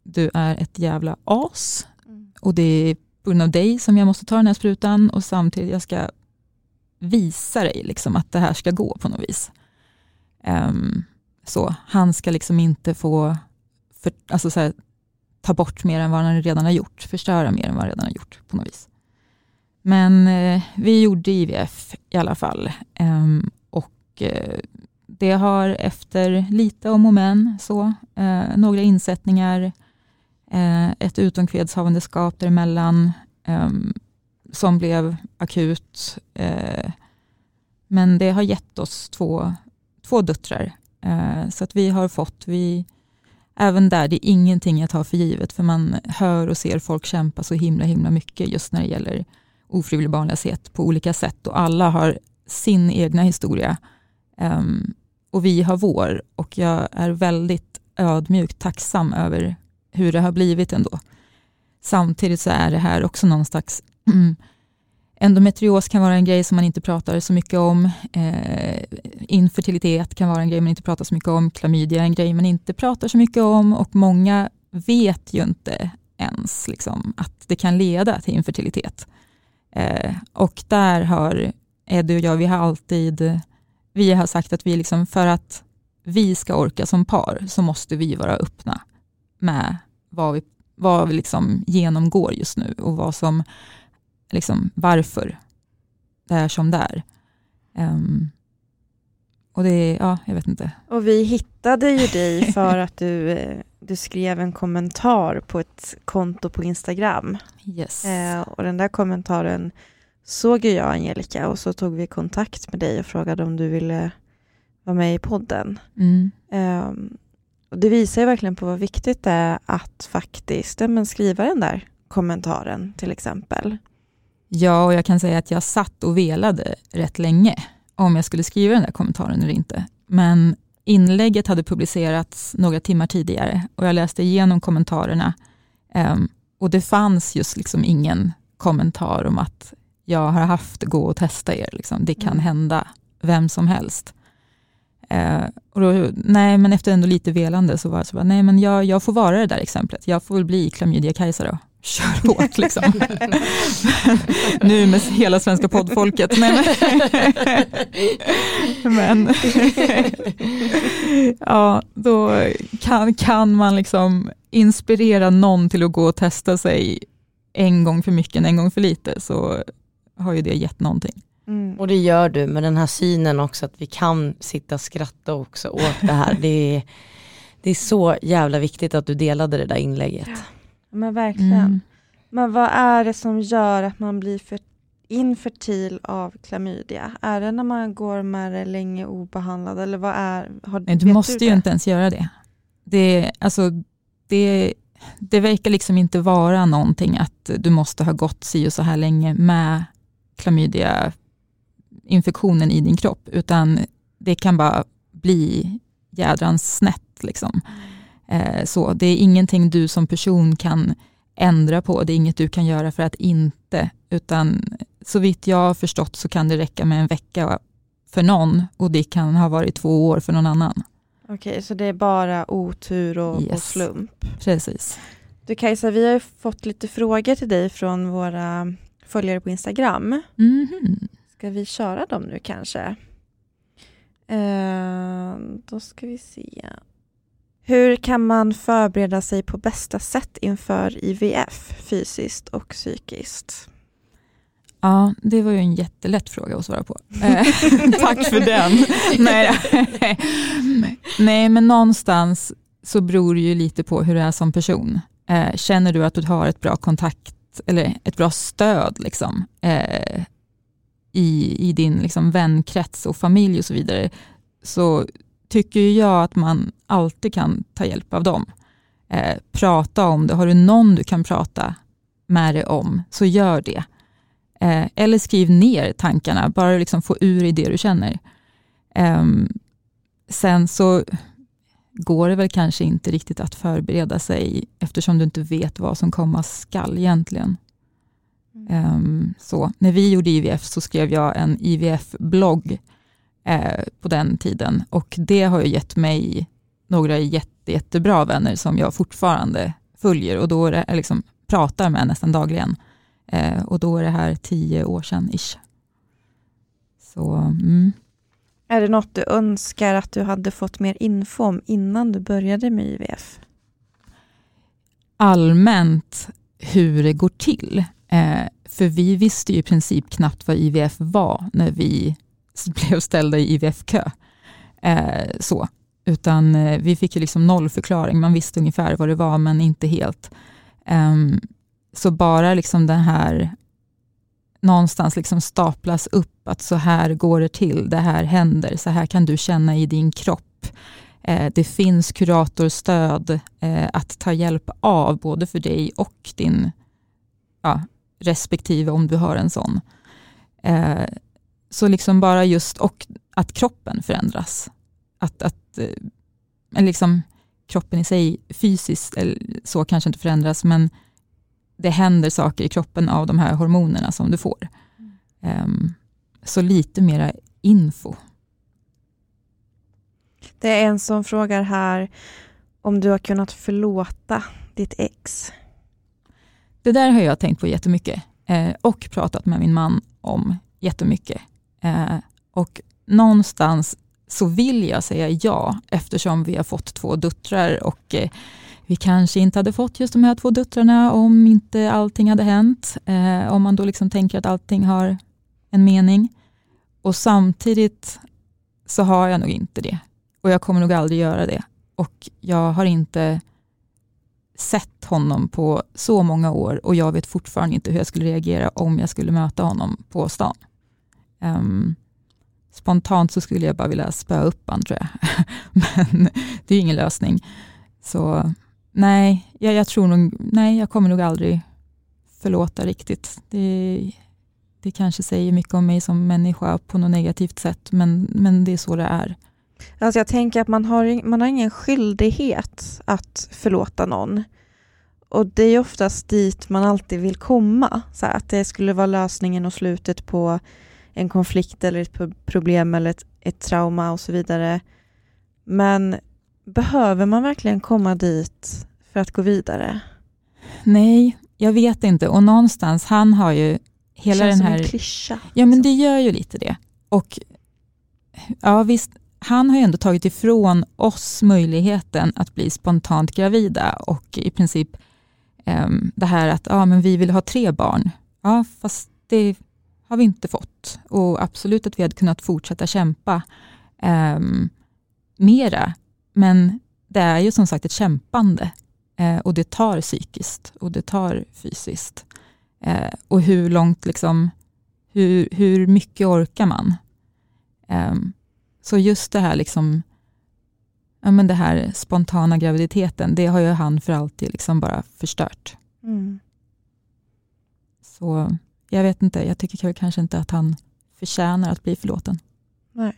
du är ett jävla as. Mm. Och det är på grund av dig som jag måste ta den här sprutan och samtidigt jag ska visa dig liksom att det här ska gå på något vis. Um, så, han ska liksom inte få för, alltså så här, ta bort mer än vad han redan har gjort, förstöra mer än vad han redan har gjort på något vis. Men eh, vi gjorde IVF i alla fall. Um, och eh, det har efter lite om och men, så, eh, några insättningar, eh, ett utomkvedshavandeskap däremellan eh, som blev akut. Eh, men det har gett oss två två döttrar. Eh, så att vi har fått, vi även där, det är ingenting jag tar för givet, för man hör och ser folk kämpa så himla himla mycket just när det gäller ofrivillig barnlöshet på olika sätt och alla har sin egna historia. Um, och vi har vår och jag är väldigt ödmjukt tacksam över hur det har blivit ändå. Samtidigt så är det här också någon slags mm, Endometrios kan vara en grej som man inte pratar så mycket om. Eh, infertilitet kan vara en grej man inte pratar så mycket om. Klamydia är en grej man inte pratar så mycket om och många vet ju inte ens liksom, att det kan leda till infertilitet. Eh, och där har Eddie och jag, vi har alltid vi har sagt att vi liksom, för att vi ska orka som par så måste vi vara öppna med vad vi, vad vi liksom genomgår just nu och vad som, liksom, varför det är som det är. Um, och det, ja, jag vet inte. Och vi hittade ju dig för att du, eh, du skrev en kommentar på ett konto på Instagram. Yes. Eh, och den där kommentaren såg ju jag Angelica och så tog vi kontakt med dig och frågade om du ville vara med i podden. Mm. Um, och det visar ju verkligen på vad viktigt det är att faktiskt men skriva den där kommentaren till exempel. Ja, och jag kan säga att jag satt och velade rätt länge om jag skulle skriva den där kommentaren eller inte. Men inlägget hade publicerats några timmar tidigare och jag läste igenom kommentarerna um, och det fanns just liksom ingen kommentar om att jag har haft, gå och testa er. Liksom. Det kan mm. hända vem som helst. Eh, och då, nej, men efter ändå lite velande så var jag så bara, nej men jag, jag får vara det där exemplet. Jag får väl bli klamydia-Kajsa då. Kör hårt liksom. nu med hela svenska poddfolket. Nej, men, men ja, då kan, kan man liksom inspirera någon till att gå och testa sig en gång för mycket, en gång för lite, så har ju det gett någonting. Mm. Och det gör du med den här synen också att vi kan sitta och skratta också åt det här. det, är, det är så jävla viktigt att du delade det där inlägget. Ja, men verkligen. Mm. Men vad är det som gör att man blir för infertil av klamydia? Är det när man går med det länge obehandlad eller vad är? Har, Nej, du måste du ju inte ens göra det. Det, alltså, det, det verkar liksom inte vara någonting att du måste ha gått si och så här länge med klamydia-infektionen i din kropp, utan det kan bara bli jädrans snett. Liksom. Eh, så Det är ingenting du som person kan ändra på, det är inget du kan göra för att inte, utan så vitt jag har förstått så kan det räcka med en vecka för någon och det kan ha varit två år för någon annan. Okej, okay, så det är bara otur och, yes. och slump? Precis. Du Kajsa, vi har fått lite frågor till dig från våra följare på Instagram. Mm. Ska vi köra dem nu kanske? Uh, då ska vi se. Hur kan man förbereda sig på bästa sätt inför IVF, fysiskt och psykiskt? Ja, det var ju en jättelätt fråga att svara på. Eh, tack för den. Nej, Nej, men någonstans så beror det ju lite på hur du är som person. Eh, känner du att du har ett bra kontakt eller ett bra stöd liksom, eh, i, i din liksom, vänkrets och familj och så vidare, så tycker jag att man alltid kan ta hjälp av dem. Eh, prata om det. Har du någon du kan prata med dig om, så gör det. Eh, eller skriv ner tankarna, bara liksom få ur i det du känner. Eh, sen så går det väl kanske inte riktigt att förbereda sig eftersom du inte vet vad som komma skall egentligen. Mm. Um, så. När vi gjorde IVF så skrev jag en IVF-blogg eh, på den tiden och det har ju gett mig några jätte, jättebra vänner som jag fortfarande följer och då är liksom, pratar med nästan dagligen. Eh, och då är det här tio år sedan ish. Så, mm. Är det något du önskar att du hade fått mer info om innan du började med IVF? Allmänt hur det går till. Eh, för vi visste ju i princip knappt vad IVF var när vi blev ställda i IVF-kö. Eh, så. Utan eh, vi fick ju liksom noll förklaring. Man visste ungefär vad det var, men inte helt. Ehm, så bara liksom den här någonstans liksom staplas upp att så här går det till, det här händer, så här kan du känna i din kropp. Eh, det finns kuratorstöd eh, att ta hjälp av, både för dig och din ja, respektive om du har en sån. Eh, så liksom bara just, och att kroppen förändras. Att, att liksom, kroppen i sig fysiskt, eller så kanske inte förändras, men det händer saker i kroppen av de här hormonerna som du får. Um, så lite mera info. Det är en som frågar här om du har kunnat förlåta ditt ex. Det där har jag tänkt på jättemycket eh, och pratat med min man om jättemycket. Eh, och någonstans så vill jag säga ja eftersom vi har fått två döttrar och eh, vi kanske inte hade fått just de här två döttrarna om inte allting hade hänt. Eh, om man då liksom tänker att allting har en mening. Och samtidigt så har jag nog inte det. Och jag kommer nog aldrig göra det. Och jag har inte sett honom på så många år och jag vet fortfarande inte hur jag skulle reagera om jag skulle möta honom på stan. Um, spontant så skulle jag bara vilja spöa upp honom tror jag. Men det är ingen lösning. Så nej, jag, jag, tror nog, nej, jag kommer nog aldrig förlåta riktigt. Det, det kanske säger mycket om mig som människa på något negativt sätt, men, men det är så det är. Alltså jag tänker att man har, man har ingen skyldighet att förlåta någon. Och det är oftast dit man alltid vill komma. Så att det skulle vara lösningen och slutet på en konflikt eller ett problem eller ett, ett trauma och så vidare. Men behöver man verkligen komma dit för att gå vidare? Nej, jag vet inte. Och någonstans, han har ju hela det känns den här... som en klyscha. Ja, men det gör ju lite det. Och ja, visst, han har ju ändå tagit ifrån oss möjligheten att bli spontant gravida och i princip um, det här att ja, men vi vill ha tre barn. Ja, fast det har vi inte fått. Och absolut att vi hade kunnat fortsätta kämpa um, mera. Men det är ju som sagt ett kämpande uh, och det tar psykiskt och det tar fysiskt. Uh, och hur långt, liksom, hur, hur mycket orkar man? Um, så just det här, liksom, ja, men det här spontana graviditeten, det har ju han för alltid liksom bara förstört. Mm. Så jag vet inte, jag tycker kanske inte att han förtjänar att bli förlåten. Nej.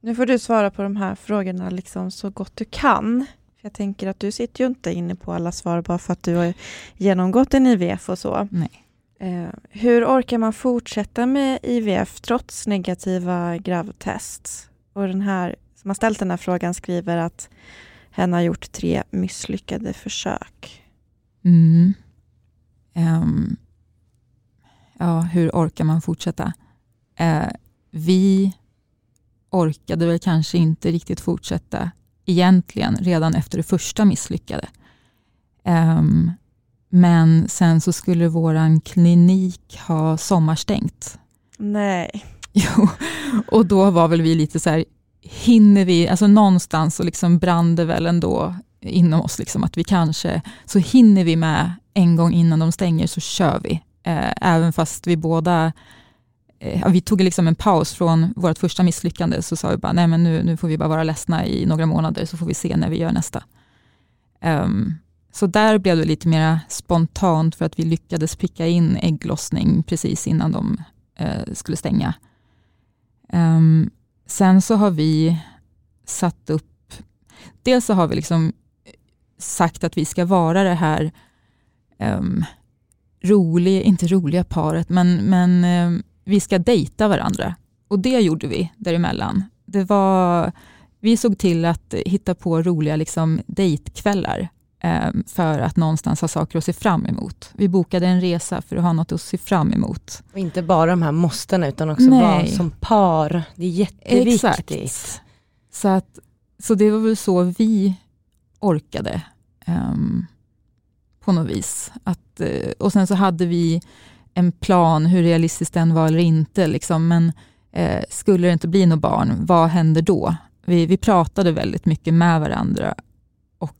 Nu får du svara på de här frågorna liksom så gott du kan. Jag tänker att du sitter ju inte inne på alla svar bara för att du har genomgått en IVF och så. Nej. Eh, hur orkar man fortsätta med IVF trots negativa gravtest? Och den här som har ställt den här frågan skriver att hen har gjort tre misslyckade försök. Mm. Um, ja, hur orkar man fortsätta? Uh, vi orkade väl kanske inte riktigt fortsätta egentligen redan efter det första misslyckade. Um, men sen så skulle våran klinik ha sommarstängt. Nej. Jo, och då var väl vi lite så här, hinner vi, alltså någonstans så liksom brann det väl ändå inom oss, liksom, att vi kanske, så hinner vi med en gång innan de stänger så kör vi. Eh, även fast vi båda, eh, vi tog liksom en paus från vårt första misslyckande, så sa vi bara, nej men nu, nu får vi bara vara ledsna i några månader, så får vi se när vi gör nästa. Um, så där blev det lite mer spontant för att vi lyckades pricka in ägglossning precis innan de eh, skulle stänga. Um, sen så har vi satt upp, dels så har vi liksom eh, sagt att vi ska vara det här ehm, um, roliga, inte roliga paret, men, men um, vi ska dejta varandra. Och det gjorde vi däremellan. Det var, vi såg till att hitta på roliga liksom, dejtkvällar Eh, för att någonstans ha saker att se fram emot. Vi bokade en resa för att ha något att se fram emot. Och inte bara de här måstena utan också Nej. vara som par. Det är jätteviktigt. Exakt. Så, att, så det var väl så vi orkade um, på något vis. Att, uh, och sen så hade vi en plan, hur realistiskt den var eller inte. Liksom. Men eh, skulle det inte bli något barn, vad händer då? Vi, vi pratade väldigt mycket med varandra och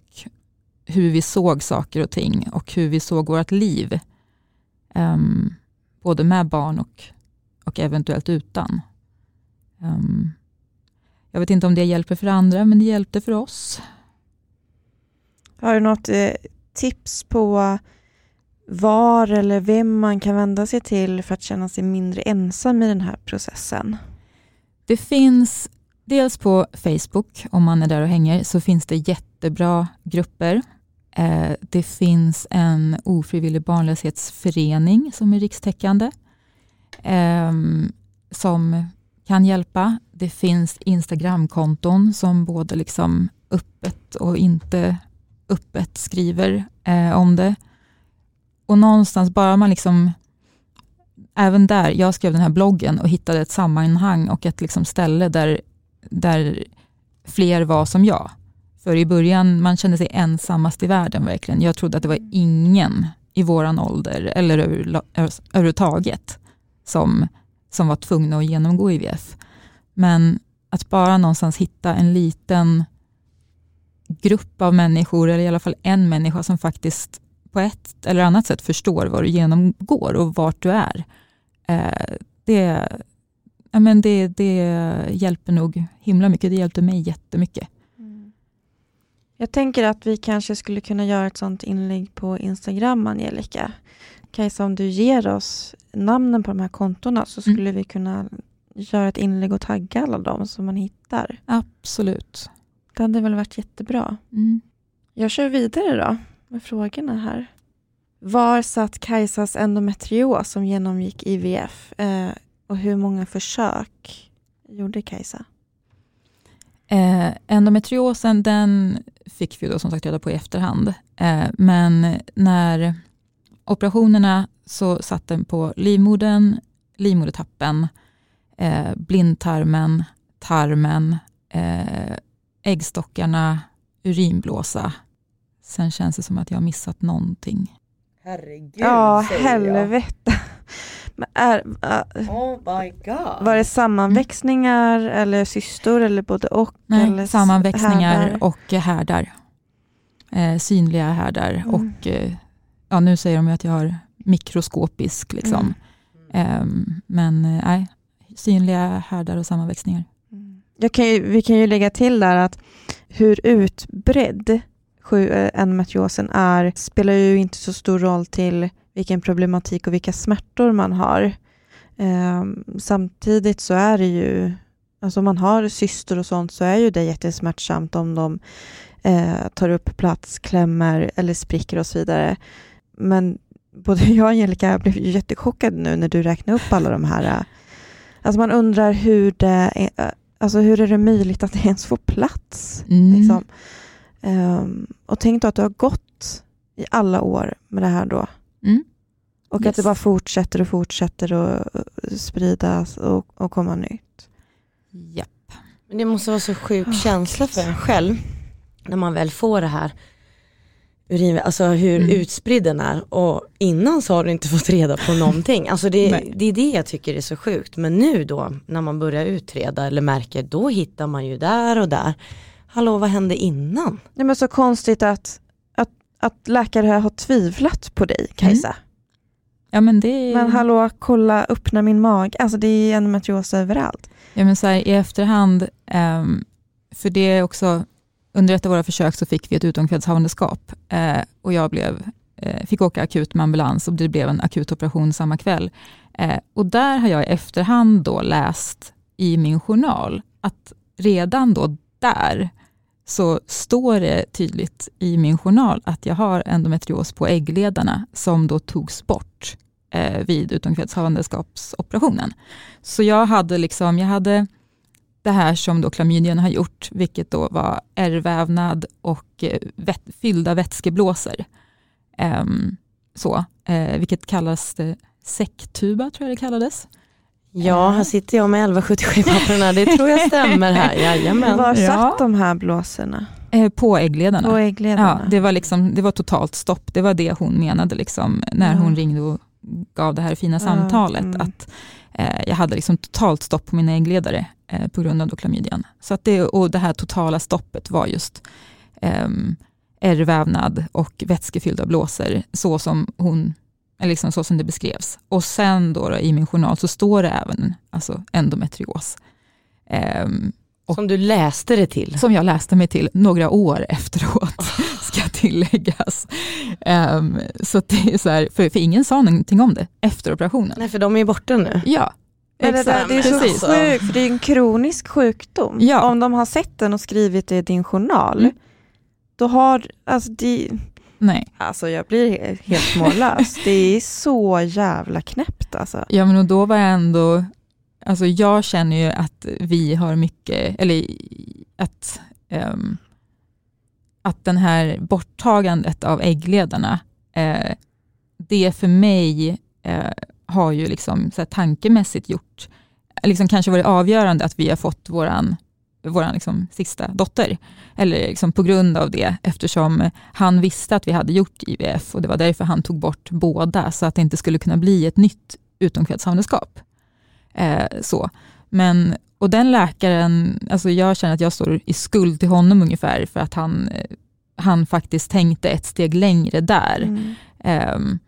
hur vi såg saker och ting och hur vi såg vårt liv. Um, både med barn och, och eventuellt utan. Um, jag vet inte om det hjälper för andra, men det hjälpte för oss. Har du något eh, tips på var eller vem man kan vända sig till för att känna sig mindre ensam i den här processen? Det finns dels på Facebook, om man är där och hänger, så finns det jättebra grupper. Eh, det finns en ofrivillig barnlöshetsförening som är rikstäckande, ehm, som kan hjälpa. Det finns Instagramkonton som både liksom öppet och inte öppet skriver eh, om det. Och någonstans, bara man liksom, även där, jag skrev den här bloggen och hittade ett sammanhang och ett liksom ställe där, där fler var som jag. För i början, man kände sig ensammast i världen verkligen. Jag trodde att det var ingen i våran ålder, eller överhuvudtaget, som, som var tvungna att genomgå IVF. Men att bara någonstans hitta en liten grupp av människor, eller i alla fall en människa som faktiskt på ett eller annat sätt förstår vad du genomgår och vart du är. Eh, det, ja, men det, det hjälper nog himla mycket. Det hjälpte mig jättemycket. Mm. Jag tänker att vi kanske skulle kunna göra ett sånt inlägg på Instagram, Angelica. Kajsa, om du ger oss namnen på de här kontona så mm. skulle mm. vi kunna göra ett inlägg och tagga alla dem som man hittar. Absolut. Det hade väl varit jättebra. Mm. Jag kör vidare då med frågorna här. Var satt Kajsas endometrios som genomgick IVF eh, och hur många försök gjorde Kajsa? Eh, endometriosen den fick vi då som sagt reda på i efterhand. Eh, men när operationerna så satt den på livmodern, livmodertappen, eh, blindtarmen, tarmen, eh, äggstockarna, urinblåsa. Sen känns det som att jag har missat någonting. Herregud, Ja, helvete. Men är, uh, oh my God. Var det sammanväxningar mm. eller cystor eller både och? Nej, eller sammanväxningar härdar. och härdar. Eh, synliga härdar mm. och eh, ja, nu säger de att jag har mikroskopisk liksom. Mm. Eh, men nej, synliga härdar och sammanväxningar. Jag kan ju, vi kan ju lägga till där att hur utbredd endometriosen är spelar ju inte så stor roll till vilken problematik och vilka smärtor man har. Eh, samtidigt så är det ju, alltså om man har cystor och sånt så är ju det jättesmärtsamt om de eh, tar upp plats, klämmer eller spricker och så vidare. Men både jag och Angelica blev jättechockade nu när du räknade upp alla de här. Eh, alltså man undrar hur det är, eh, Alltså hur är det möjligt att det ens får plats? Mm. Liksom? Um, och tänk då att du har gått i alla år med det här då. Mm. Och yes. att det bara fortsätter och fortsätter att spridas och, och komma nytt. Japp. Men det måste vara så sjuk oh, känsla för en själv när man väl får det här urin, alltså hur mm. utspridd den är och innan så har du inte fått reda på någonting. Alltså det, det är det jag tycker är så sjukt. Men nu då när man börjar utreda eller märker då hittar man ju där och där. Hallå vad hände innan? Det är så konstigt att, att, att läkare har tvivlat på dig Kajsa. Mm. Ja, men, det... men hallå, kolla, öppna min mage. Alltså det är endometrios överallt. Ja, men så här, I efterhand, um, för det är också under ett av våra försök så fick vi ett utomkvedshavandeskap eh, och jag blev, eh, fick åka akut med ambulans och det blev en akut operation samma kväll. Eh, och där har jag i efterhand då läst i min journal att redan då där så står det tydligt i min journal att jag har endometrios på äggledarna som då togs bort eh, vid utomkvedshavandeskapsoperationen. Så jag hade liksom, jag hade det här som då klamydian har gjort, vilket då var ärrvävnad och eh, vet, fyllda vätskeblåsor. Eh, så, eh, vilket kallas det säcktuba, tror jag det kallades. Ja, här sitter jag med 1177-papperna, det tror jag stämmer här. Jajamän. Var satt ja. de här blåsorna? Eh, på äggledarna. På äggledarna. Ja, det, var liksom, det var totalt stopp, det var det hon menade liksom, när mm. hon ringde och gav det här fina samtalet. Mm. Att eh, Jag hade liksom totalt stopp på mina äggledare eh, på grund av klamydian. Så att det, och det här totala stoppet var just eh, ärrvävnad och vätskefyllda blåsor, så som hon liksom så som det beskrevs. Och sen då, då, i min journal så står det även alltså endometrios. Um, Och, som du läste det till? Som jag läste mig till några år efteråt, ska tilläggas. Um, så det är så här, för, för ingen sa någonting om det efter operationen. Nej, för de är borta nu. Ja, Men det, där, det är så Precis. sjukt, för det är en kronisk sjukdom. Ja. Om de har sett den och skrivit det i din journal, Mm. då har, alltså, de, nej. alltså jag blir he- helt mållös. det är så jävla knäppt alltså. Ja men och då var jag ändå, alltså jag känner ju att vi har mycket, eller att, ehm, att den här borttagandet av äggledarna, eh, det för mig eh, har ju liksom så här tankemässigt gjort, liksom kanske varit avgörande att vi har fått våran, våran liksom sista dotter. Eller liksom på grund av det, eftersom han visste att vi hade gjort IVF och det var därför han tog bort båda, så att det inte skulle kunna bli ett nytt utomkvedshavandeskap. Eh, så. Men, och den läkaren, alltså jag känner att jag står i skuld till honom ungefär, för att han, eh, han faktiskt tänkte ett steg längre där. Mm. Ehm,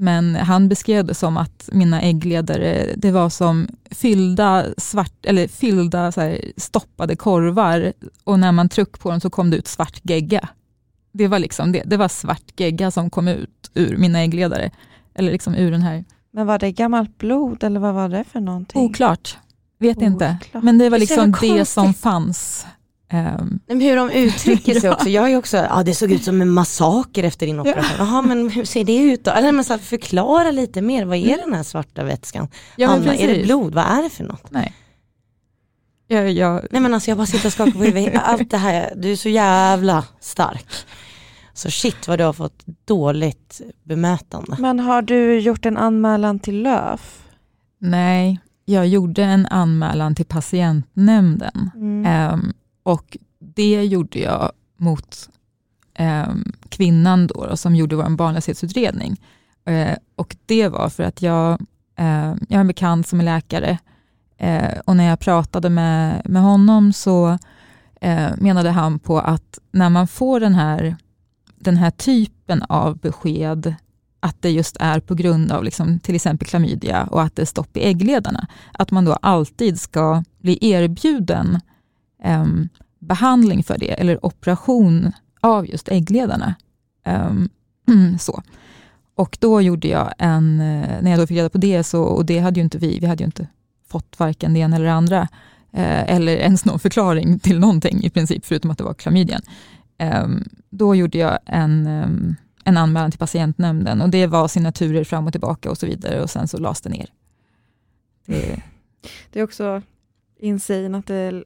men han beskrev det som att mina äggledare, det var som fyllda, svart, eller fyllda så här, stoppade korvar och när man tryckte på dem så kom det ut svart gegga. Det var liksom det, det var svart gegga som kom ut ur mina äggledare. Eller liksom ur den här, Men var det gammalt blod eller vad var det för någonting? oklart, vet inte. Oklart. Men det var Det liksom jävla det som fanns. Ehm, Men hur de uttrycker sig Ja. också. Jag är ju också, ja det såg ut som en massaker efter din operation. Jaha men hur ser det ut då? Eller men så här, förklara lite mer, vad är den här svarta vätskan? ja, Anna, är det blod? Vad är det för något? Nej. Jag, jag, Nej men alltså jag bara sitter och skakar på huvudet. Allt det här, du är så jävla stark. Så shit vad du har fått dåligt bemötande. Men har du gjort en anmälan till LÖF? nej, jag gjorde en anmälan till patientnämnden. Mm. Ehm, och det gjorde jag mot eh, kvinnan då, då, som gjorde vår barnlöshetsutredning. Eh, och det var för att jag, eh, jag har en bekant som är läkare eh, och när jag pratade med, med honom så eh, menade han på att när man får den här, den här typen av besked att det just är på grund av liksom, till exempel klamydia och att det är stopp i äggledarna, att man då alltid ska bli erbjuden um, behandling för det, eller operation av just äggledarna. Um, så. Och då gjorde jag en, eh, när jag då fick reda på det, så, och det hade ju inte vi, vi hade ju inte fått varken det ena eller det andra, eh, eller ens någon förklaring till någonting i princip, förutom att det var klamydian. Eh, då gjorde jag en, ehm, en anmälan till patientnämnden och det var signaturer fram och tillbaka och så vidare och sen så lades det ner. Det, Det är också insane att det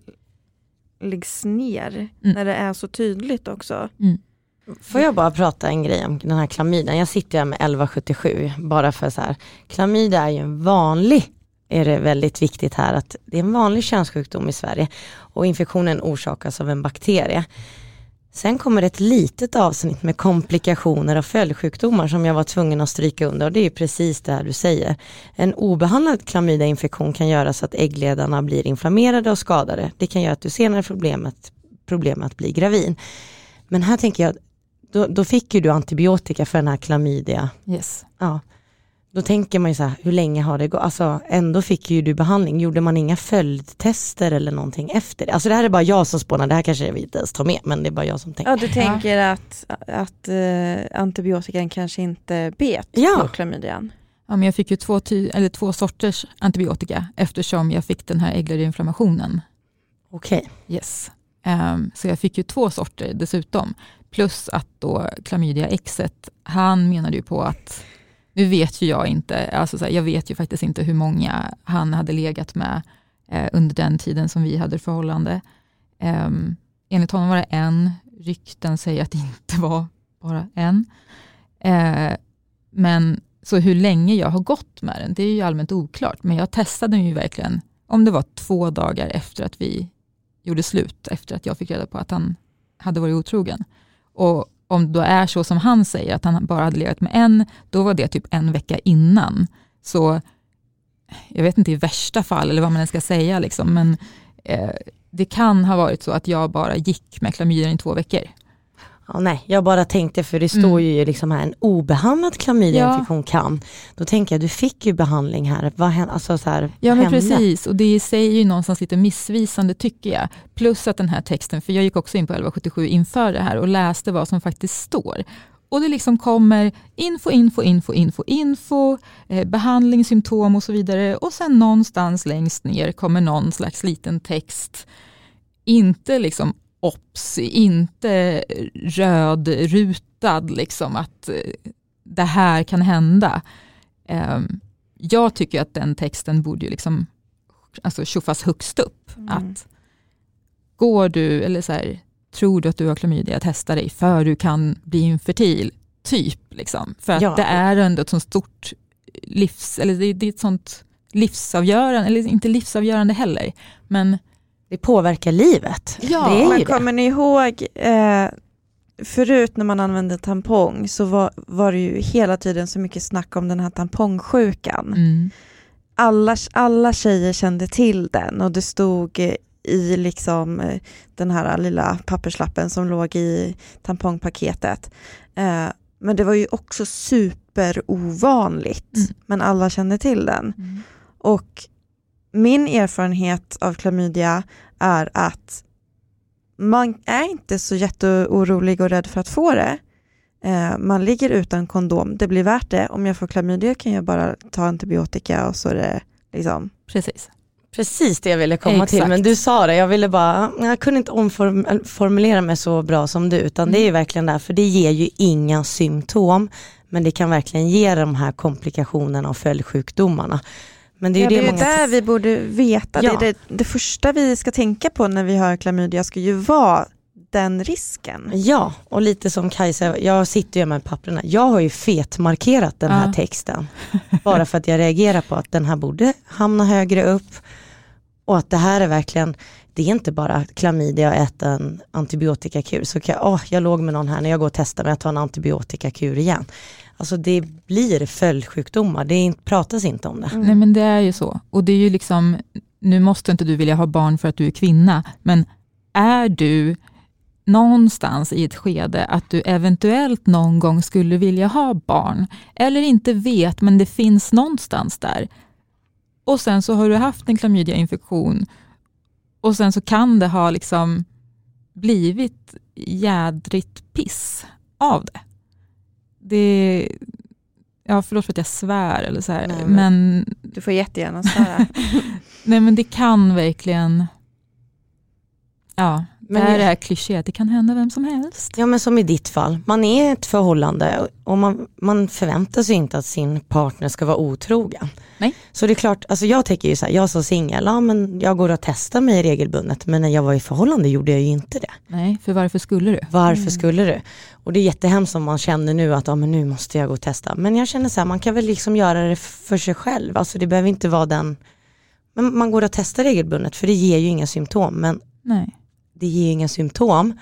läggs ner Mm. när det är så tydligt också. Får jag bara prata en grej om den här klamydian. Jag sitter här med 1177 bara för så här. Klamydia är ju en vanlig, är det väldigt viktigt här att det är en vanlig könssjukdom i Sverige och infektionen orsakas av en bakterie. Sen kommer ett litet avsnitt med komplikationer och följdsjukdomar som jag var tvungen att stryka under och det är precis det här du säger. En obehandlad klamydiainfektion kan göra så att äggledarna blir inflammerade och skadade. Det kan göra att du senare får problemet, problem att bli gravid. Men här tänker jag, då, då fick ju du antibiotika för den här klamydia. yes. Ja. Då tänker man ju så här, hur länge har det gått? Alltså ändå fick ju du behandling. Gjorde man inga följdtester eller någonting efter det? Alltså det här är bara jag som spånar, det här kanske vi inte ens tar med, men det är bara jag som tänker. Ja, du tänker att, att eh, antibiotikan kanske inte bet Ja. på klamydian? Ja, men jag fick ju två, ty- eller två sorters antibiotika eftersom jag fick den här äggledeinflammationen. Okej, Yes. Ehm, så jag fick ju två sorter dessutom. Plus att då klamydia exet, han menade ju på att, nu vet ju jag inte, alltså så här, jag vet ju faktiskt inte hur många han hade legat med eh, under den tiden som vi hade förhållande. Um, enligt honom var det en, rykten säger att det inte var bara en. Eh, men så hur länge jag har gått med den, det är ju allmänt oklart, men jag testade den ju verkligen, om det var två dagar efter att vi gjorde slut, efter att jag fick reda på att han hade varit otrogen. Och om det då är så som han säger, att han bara hade legat med en, då var det typ en vecka innan. Så jag vet inte i värsta fall, eller vad man ens ska säga, liksom, men eh, det kan ha varit så att jag bara gick med klamydian i två veckor. Ja, nej, jag bara tänkte för det står Mm. ju liksom här en obehandlad klamydiainfektion kan. Då tänker jag, du fick ju behandling här. Vad hände? Alltså så här, Ja men hände? precis och det i sig är ju någonstans lite missvisande tycker jag. Plus att den här texten, för jag gick också in på 1177 inför det här och läste vad som faktiskt står. Och det liksom kommer info, info, info, info, info, eh, behandling, symptom och så vidare. Och sen någonstans längst ner kommer någon slags liten text. Inte liksom ops, inte rödrutad liksom att eh, det här kan hända. Ehm, jag tycker att den texten borde ju liksom alltså tjoffas högst upp. Mm. Att går du, eller så här, tror du att du har klamydia, testa dig för du kan bli infertil. Typ. Liksom. För att Ja. det är ändå ett sånt stort livs, eller det, det är ett sånt livsavgörande, eller inte livsavgörande heller. Men Det påverkar livet. Ja, det är Men ju det. kommer ni ihåg, eh, förut när man använde tampong så var, var det ju hela tiden så mycket snack om den här tampongsjukan. mm, Alla, alla tjejer kände till den och det stod i liksom eh, den här lilla papperslappen som låg i tampongpaketet. Eh, men det var ju också superovanligt, Mm. men alla kände till den. Och min erfarenhet av klamydia är att man är inte så jätteorolig och rädd för att få det. Eh, man ligger utan kondom, det blir värt det. Om jag får klamydia kan jag bara ta antibiotika och så är det liksom... precis. Precis det jag ville komma till, Exakt. men du sa det, jag ville bara, jag kunde inte omformulera mig så bra som du, utan det är ju verkligen där, för det ger ju inga symptom, men det kan verkligen ge de här komplikationerna och följdsjukdomarna. Men det är ja, det, det är många... där vi borde veta. Ja. Det, det, det första vi ska tänka på när vi hör klamydia ska ju vara den risken. Ja, och lite som Kajsa, jag sitter ju med papperna, jag har ju fetmarkerat den här Ja. texten. Bara för att jag reagerar på att den här borde hamna högre upp. Och att det här är verkligen, det är inte bara klamydia och äta en antibiotikakur. Så kan jag, åh, jag låg med någon här när jag går och testar mig att ta en antibiotikakur igen. Alltså det blir följdsjukdomar, det inte- pratas inte om det. Mm. Nej men det är ju så. Och det är ju liksom, nu måste inte du vilja ha barn för att du är kvinna, men är du någonstans i ett skede att du eventuellt någon gång skulle vilja ha barn, eller inte vet men det finns någonstans där, och sen så har du haft en klamydiainfektion och sen så kan det ha liksom blivit jädrigt piss av det. Det Ja, förlåt för att jag svär eller så här, Nej, men, men- Du får jättegärna svära. nej, men det kan verkligen, ja, Men det är det här klichéet, det kan hända vem som helst. Ja men som i ditt fall, man är ett förhållande och man, man förväntar sig inte att sin partner ska vara otrogen. Nej. Så det är klart, alltså jag tänker ju så här, jag som singel, ja men jag går och testar mig regelbundet men när jag var i förhållande gjorde jag ju inte det. Nej, för varför skulle du? Varför Mm. skulle du? Och det är jättehemskt om man känner nu att ja, men nu måste jag gå och testa. Men jag känner så här, man kan väl liksom göra det för sig själv. Alltså det behöver inte vara den, men man går och testar regelbundet för det ger ju inga symptom. Men Nej. Det ger ju inga symptom,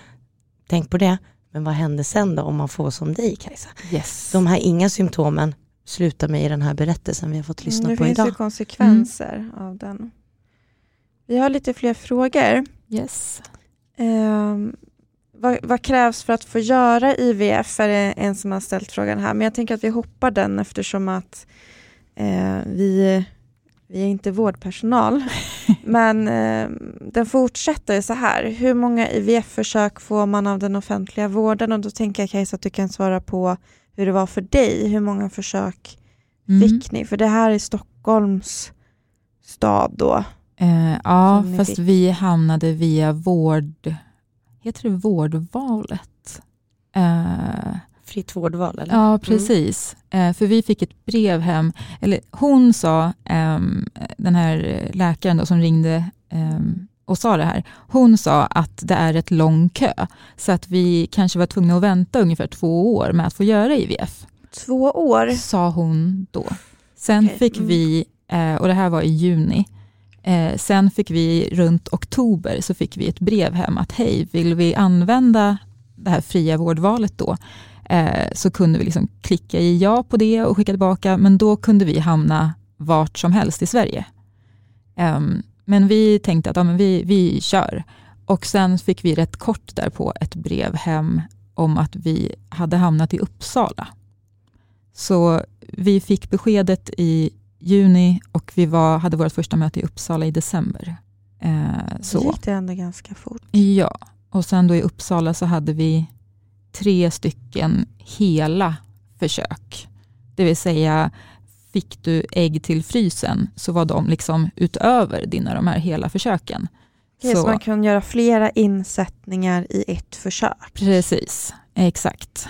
tänk på det. Men vad händer sen då om man får som dig Kajsa? Yes. De här inga symptomen slutar med i den här berättelsen vi har fått lyssna det på finns ju idag. konsekvenser av den. Vi har lite fler frågor. yes. Ehm, vad, vad krävs för att få göra IVF? Är det en som har ställt frågan här. Men jag tänker att vi hoppar den eftersom att eh, vi, vi är inte vårdpersonal. Men eh, den fortsätter så här. Hur många IVF-försök får man av den offentliga vården? Och då tänker jag Kajsa att du kan svara på hur det var för dig. Hur många försök Mm. fick ni? För det här är Stockholms stad då. Eh, ja, fast fick? vi hamnade via vård... Heter det vårdvalet? Eh, Fritt vårdval eller? ja, precis. Eh, för vi fick ett brev hem. Eller hon sa, ehm, den här läkaren då som ringde ehm, och sa det här. Hon sa att det är ett lång kö. Så att vi kanske var tvungna att vänta ungefär två år med att få göra IVF. Två år. Sa hon då. Sen Okej, fick mm. vi, eh, och det här var i juni, Eh, sen fick vi runt oktober så fick vi ett brev hem att hej, vill vi använda det här fria vårdvalet då? Eh, så kunde vi liksom klicka i ja på det och skicka tillbaka, men då kunde vi hamna vart som helst i Sverige. Ehm, men vi tänkte att ja, men vi, vi kör. Och sen fick vi rätt kort därpå ett brev hem om att vi hade hamnat i Uppsala. Så vi fick beskedet i juni och vi var, hade vårt första möte i Uppsala i december. Eh, så. Det gick det ändå ganska fort. Ja, och sen då i Uppsala så hade vi tre stycken hela försök. Det vill säga, fick du ägg till frysen så var de liksom utöver dina de här hela försöken. Okay, så, så man kan göra flera insättningar i ett försök? Precis, exakt.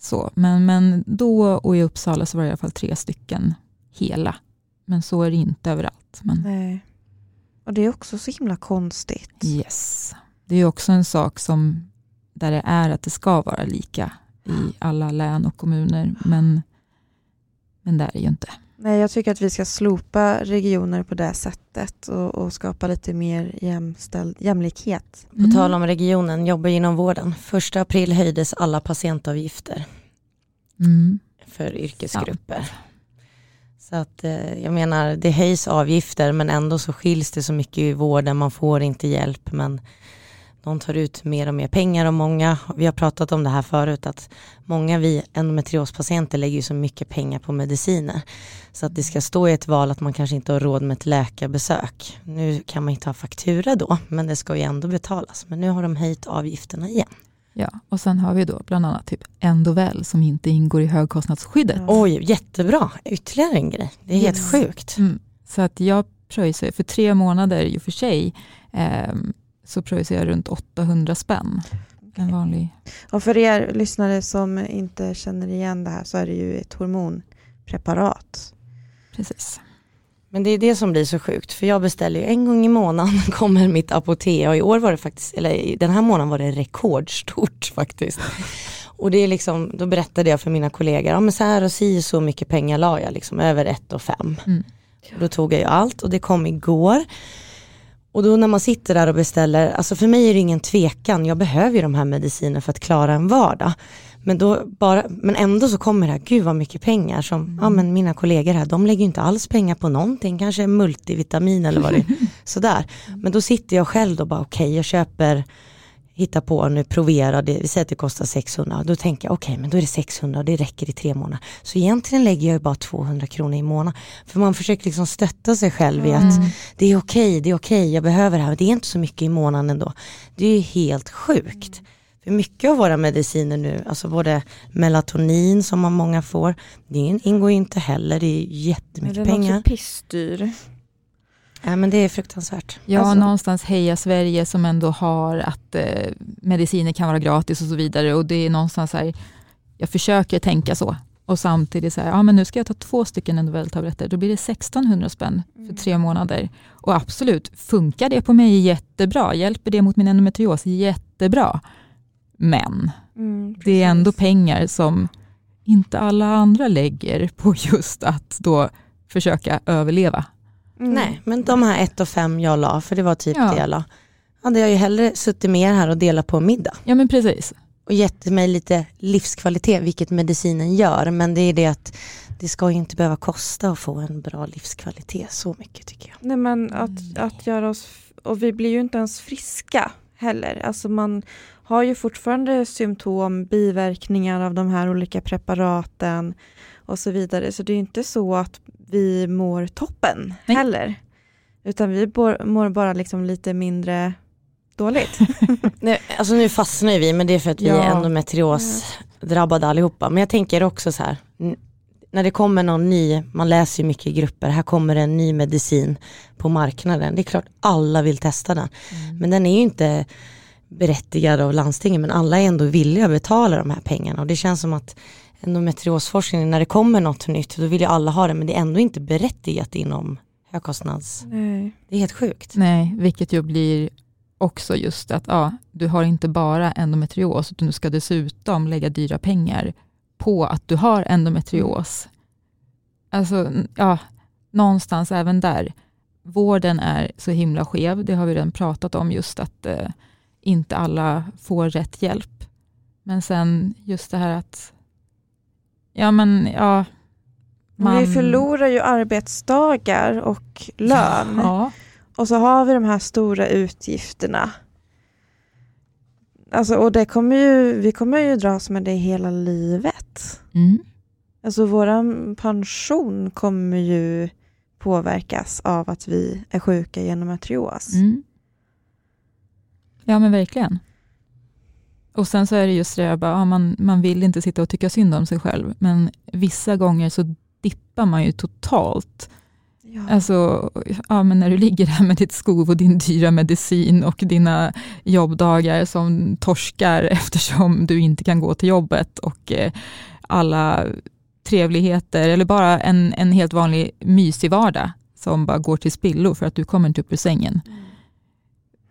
Så, men, men då och i Uppsala så var det i alla fall tre stycken hela. Men så är det inte överallt. Men... Nej. Och det är också så himla konstigt. Yes. Det är också en sak som där det är att det ska vara lika i alla län och kommuner. Men, men det är det ju inte. Nej, jag tycker att vi ska slopa regioner på det sättet och, och skapa lite mer jämställd, jämlikhet. Mm. På tal om regionen, jobbar inom vården. Första april höjdes alla patientavgifter mm. för yrkesgrupper. Ja. Så att eh, jag menar, det höjs avgifter men ändå så skiljs det så mycket i vården, man får inte hjälp men de tar ut mer och mer pengar och många, vi har pratat om det här förut, att många vi endometriospatienter lägger ju så mycket pengar på mediciner. Så att det ska stå i ett val att man kanske inte har råd med ett läkarbesök. Nu kan man inte ha faktura då, men det ska ju ändå betalas. Men nu har de höjt avgifterna igen. Ja, och sen har vi då bland annat typ Endovel som inte ingår i högkostnadsskyddet. Mm. Oj, jättebra. Ytterligare en grej. Det är yes. helt sjukt. Mm. Så att jag pröjsar för tre månader i och för sig eh, så pröjsar jag runt 800 spänn. En vanlig. Och för er lyssnare som inte känner igen det här så är det ju ett hormonpreparat. Precis. Men det är det som blir så sjukt, för jag beställer ju en gång i månaden kommer mitt apotek och i år var det faktiskt, eller den här månaden var det rekordstort faktiskt. Och det är liksom, då berättade jag för mina kollegor, ja men så här och si så mycket pengar la jag liksom, över ett och fem. Mm. Och då tog jag ju allt och det kom igår. Och då när man sitter där och beställer, alltså för mig är det ingen tvekan, jag behöver ju de här medicinerna för att klara en vardag. Men, då bara, men ändå så kommer det här, gud vad mycket pengar som, mm. ja men mina kollegor här, de lägger inte alls pengar på någonting, kanske multivitamin eller vad det är. Sådär. Men då sitter jag själv då bara, okej okay, jag köper hitta på nu, provera, det, vi säger att det kostar 600, då tänker jag okej okay, men då är det 600 och det räcker i tre månader. Så egentligen lägger jag ju bara 200 kronor i månaden. För man försöker liksom stötta sig själv i att mm. det är okej, okay, det är okej, okay, jag behöver det här, det är inte så mycket i månaden ändå. Det är ju helt sjukt. Mm. För mycket av våra mediciner nu, alltså både melatonin som man många får, det ingår ju inte heller, det är jättemycket pengar. Den är också pissdyr. Ja men det är fruktansvärt. Ja, alltså. någonstans Heja Sverige som ändå har att eh, mediciner kan vara gratis och så vidare och det är någonstans här, jag försöker tänka så och samtidigt så här, ja men nu ska jag ta två stycken Endovel-tabletter, då blir det 1600 spänn för mm. tre månader. Och absolut, funkar det på mig jättebra, hjälper det mot min endometrios jättebra. Men mm, det är ändå pengar som inte alla andra lägger på just att då försöka överleva. Mm. Nej, men de här ett och fem jag la, för det var typ ja. det jag la, hade jag ju hellre suttit mer här och delat på middag. Ja men precis. Och gett mig lite livskvalitet, vilket medicinen gör, men det är det att det ska ju inte behöva kosta att få en bra livskvalitet så mycket tycker jag. Nej men att, att göra oss, och vi blir ju inte ens friska heller. Alltså man har ju fortfarande symptom, biverkningar av de här olika preparaten och så vidare. Så det är inte så att vi mår toppen Nej. heller. Utan vi mår, mår bara liksom lite mindre dåligt. Nej, alltså nu fastnar vi men det är för att vi ja. är endometrios drabbade allihopa. Men jag tänker också så här, när det kommer någon ny, man läser ju mycket i grupper, här kommer en ny medicin på marknaden. Det är klart alla vill testa den. Mm. Men den är ju inte berättigad av landstingen men alla är ändå villiga att betala de här pengarna och det känns som att endometriosforskningen, när det kommer något nytt, då vill ju alla ha det, men det är ändå inte berättigat inom högkostnads... Nej. Det är helt sjukt. Nej, vilket ju blir också just att ja, du har inte bara endometrios, utan du ska dessutom lägga dyra pengar på att du har endometrios. Alltså, ja, någonstans även där. Vården är så himla skev, det har vi redan pratat om, just att eh, inte alla får rätt hjälp. Men sen just det här att Ja, men ja. Man... Vi förlorar ju arbetsdagar och lön. Ja. Och så har vi de här stora utgifterna. Alltså, och det kommer ju, vi kommer ju dras med det hela livet. Mm. Alltså vår pension kommer ju påverkas av att vi är sjuka i endometrios. Mm. Ja men verkligen. Och sen så är det just det, bara, ja, man, man vill inte sitta och tycka synd om sig själv, men vissa gånger så dippar man ju totalt. Ja. Alltså, ja, men när du ligger där med ditt skov och din dyra medicin och dina jobbdagar som torskar eftersom du inte kan gå till jobbet och eh, alla trevligheter eller bara en, en helt vanlig mysig vardag som bara går till spillo för att du kommer inte upp ur sängen.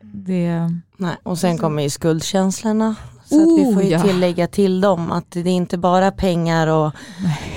Det, Nej, och sen kommer ju skuldkänslorna. Så att vi Oh, får ju ja. tillägga till dem att det är inte bara pengar och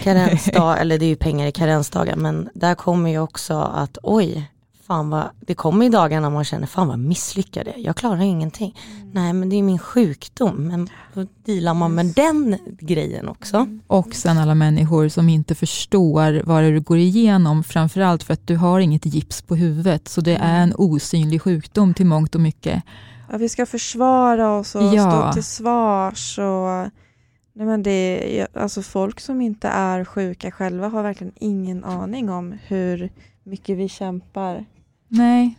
karensdag, eller det är ju pengar i karensdagar, men där kommer ju också att oj, fan vad, det kommer ju dagar när man känner fan vad misslyckad jag jag klarar ingenting. Nej men det är min sjukdom, men då dealar man med den grejen också. och sen alla människor som inte förstår vad det du går igenom, framförallt för att du har inget gips på huvudet, så det är en osynlig sjukdom till mångt och mycket. Ja, vi ska försvara oss och Ja. stå till svars. Och, nej men det, är- alltså folk som inte är sjuka själva har verkligen ingen aning om hur mycket vi kämpar. Nej.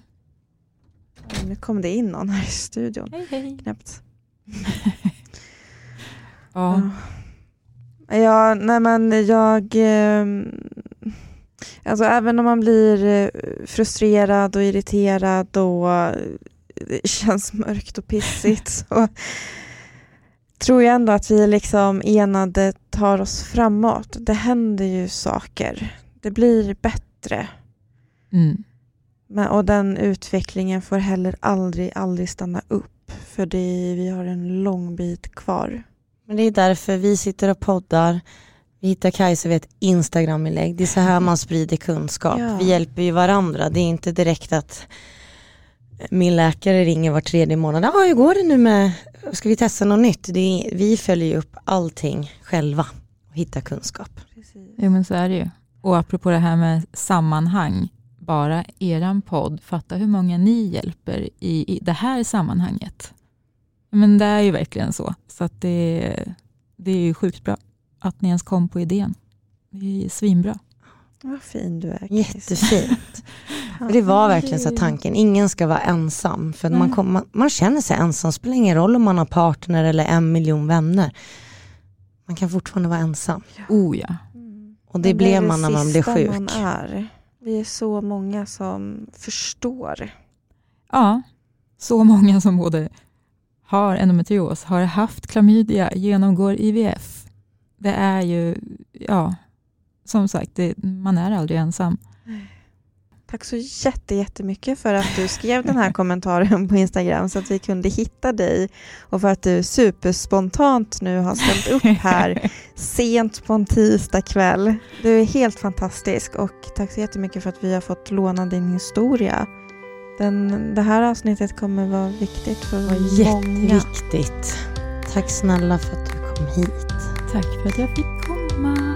Nu kom det in någon här i studion. Hej, hej. Knäppt. Ja. Ja, nej men jag... ehm, Alltså även om man blir eh, frustrerad och irriterad och det känns mörkt och pissigt så tror jag ändå att vi liksom enade tar oss framåt. Det händer ju saker. Det blir bättre. Mm. Men, och den utvecklingen får heller aldrig, aldrig stanna upp. För det, vi har en lång bit kvar. Men det är därför vi sitter och poddar, vi hittar Kajsa vid ett Instagram-inlägg, det är så här man sprider kunskap. Ja. Vi hjälper ju varandra, det är inte direkt att min läkare ringer var tredje månad, ja hur går det nu med, ska vi testa något nytt? Det är, vi följer ju upp allting själva och hittar kunskap. Jo men så är det ju. Och apropå det här med sammanhang, bara eran podd, fatta hur många ni hjälper i, i det här sammanhanget. Men det är ju verkligen så. Så att det, det är ju sjukt bra att ni ens kom på idén. Det är svinbra. Vad fin du är. Kajsa. Jättefint. Det var verkligen så tanken, ingen ska vara ensam. För man, kom, man, man känner sig ensam, spelar ingen roll om man har partner eller en miljon vänner. Man kan fortfarande vara ensam. Oh ja. Mm. Och det Men blev man när man blev sjuk. Man är. Vi är så många som förstår. Ja, så många som både har endometrios, har haft klamydia, genomgår IVF. Det är ju, ja, som sagt, det, man är aldrig ensam. Tack så jätte, jättemycket för att du skrev den här kommentaren på Instagram så att vi kunde hitta dig och för att du superspontant nu har ställt upp här sent på en tisdag kväll. Du är helt fantastisk och tack så jättemycket för att vi har fått låna din historia. Den, det här avsnittet kommer vara viktigt för många. jätteviktigt. Tack snälla för att du kom hit. Tack för att jag fick komma.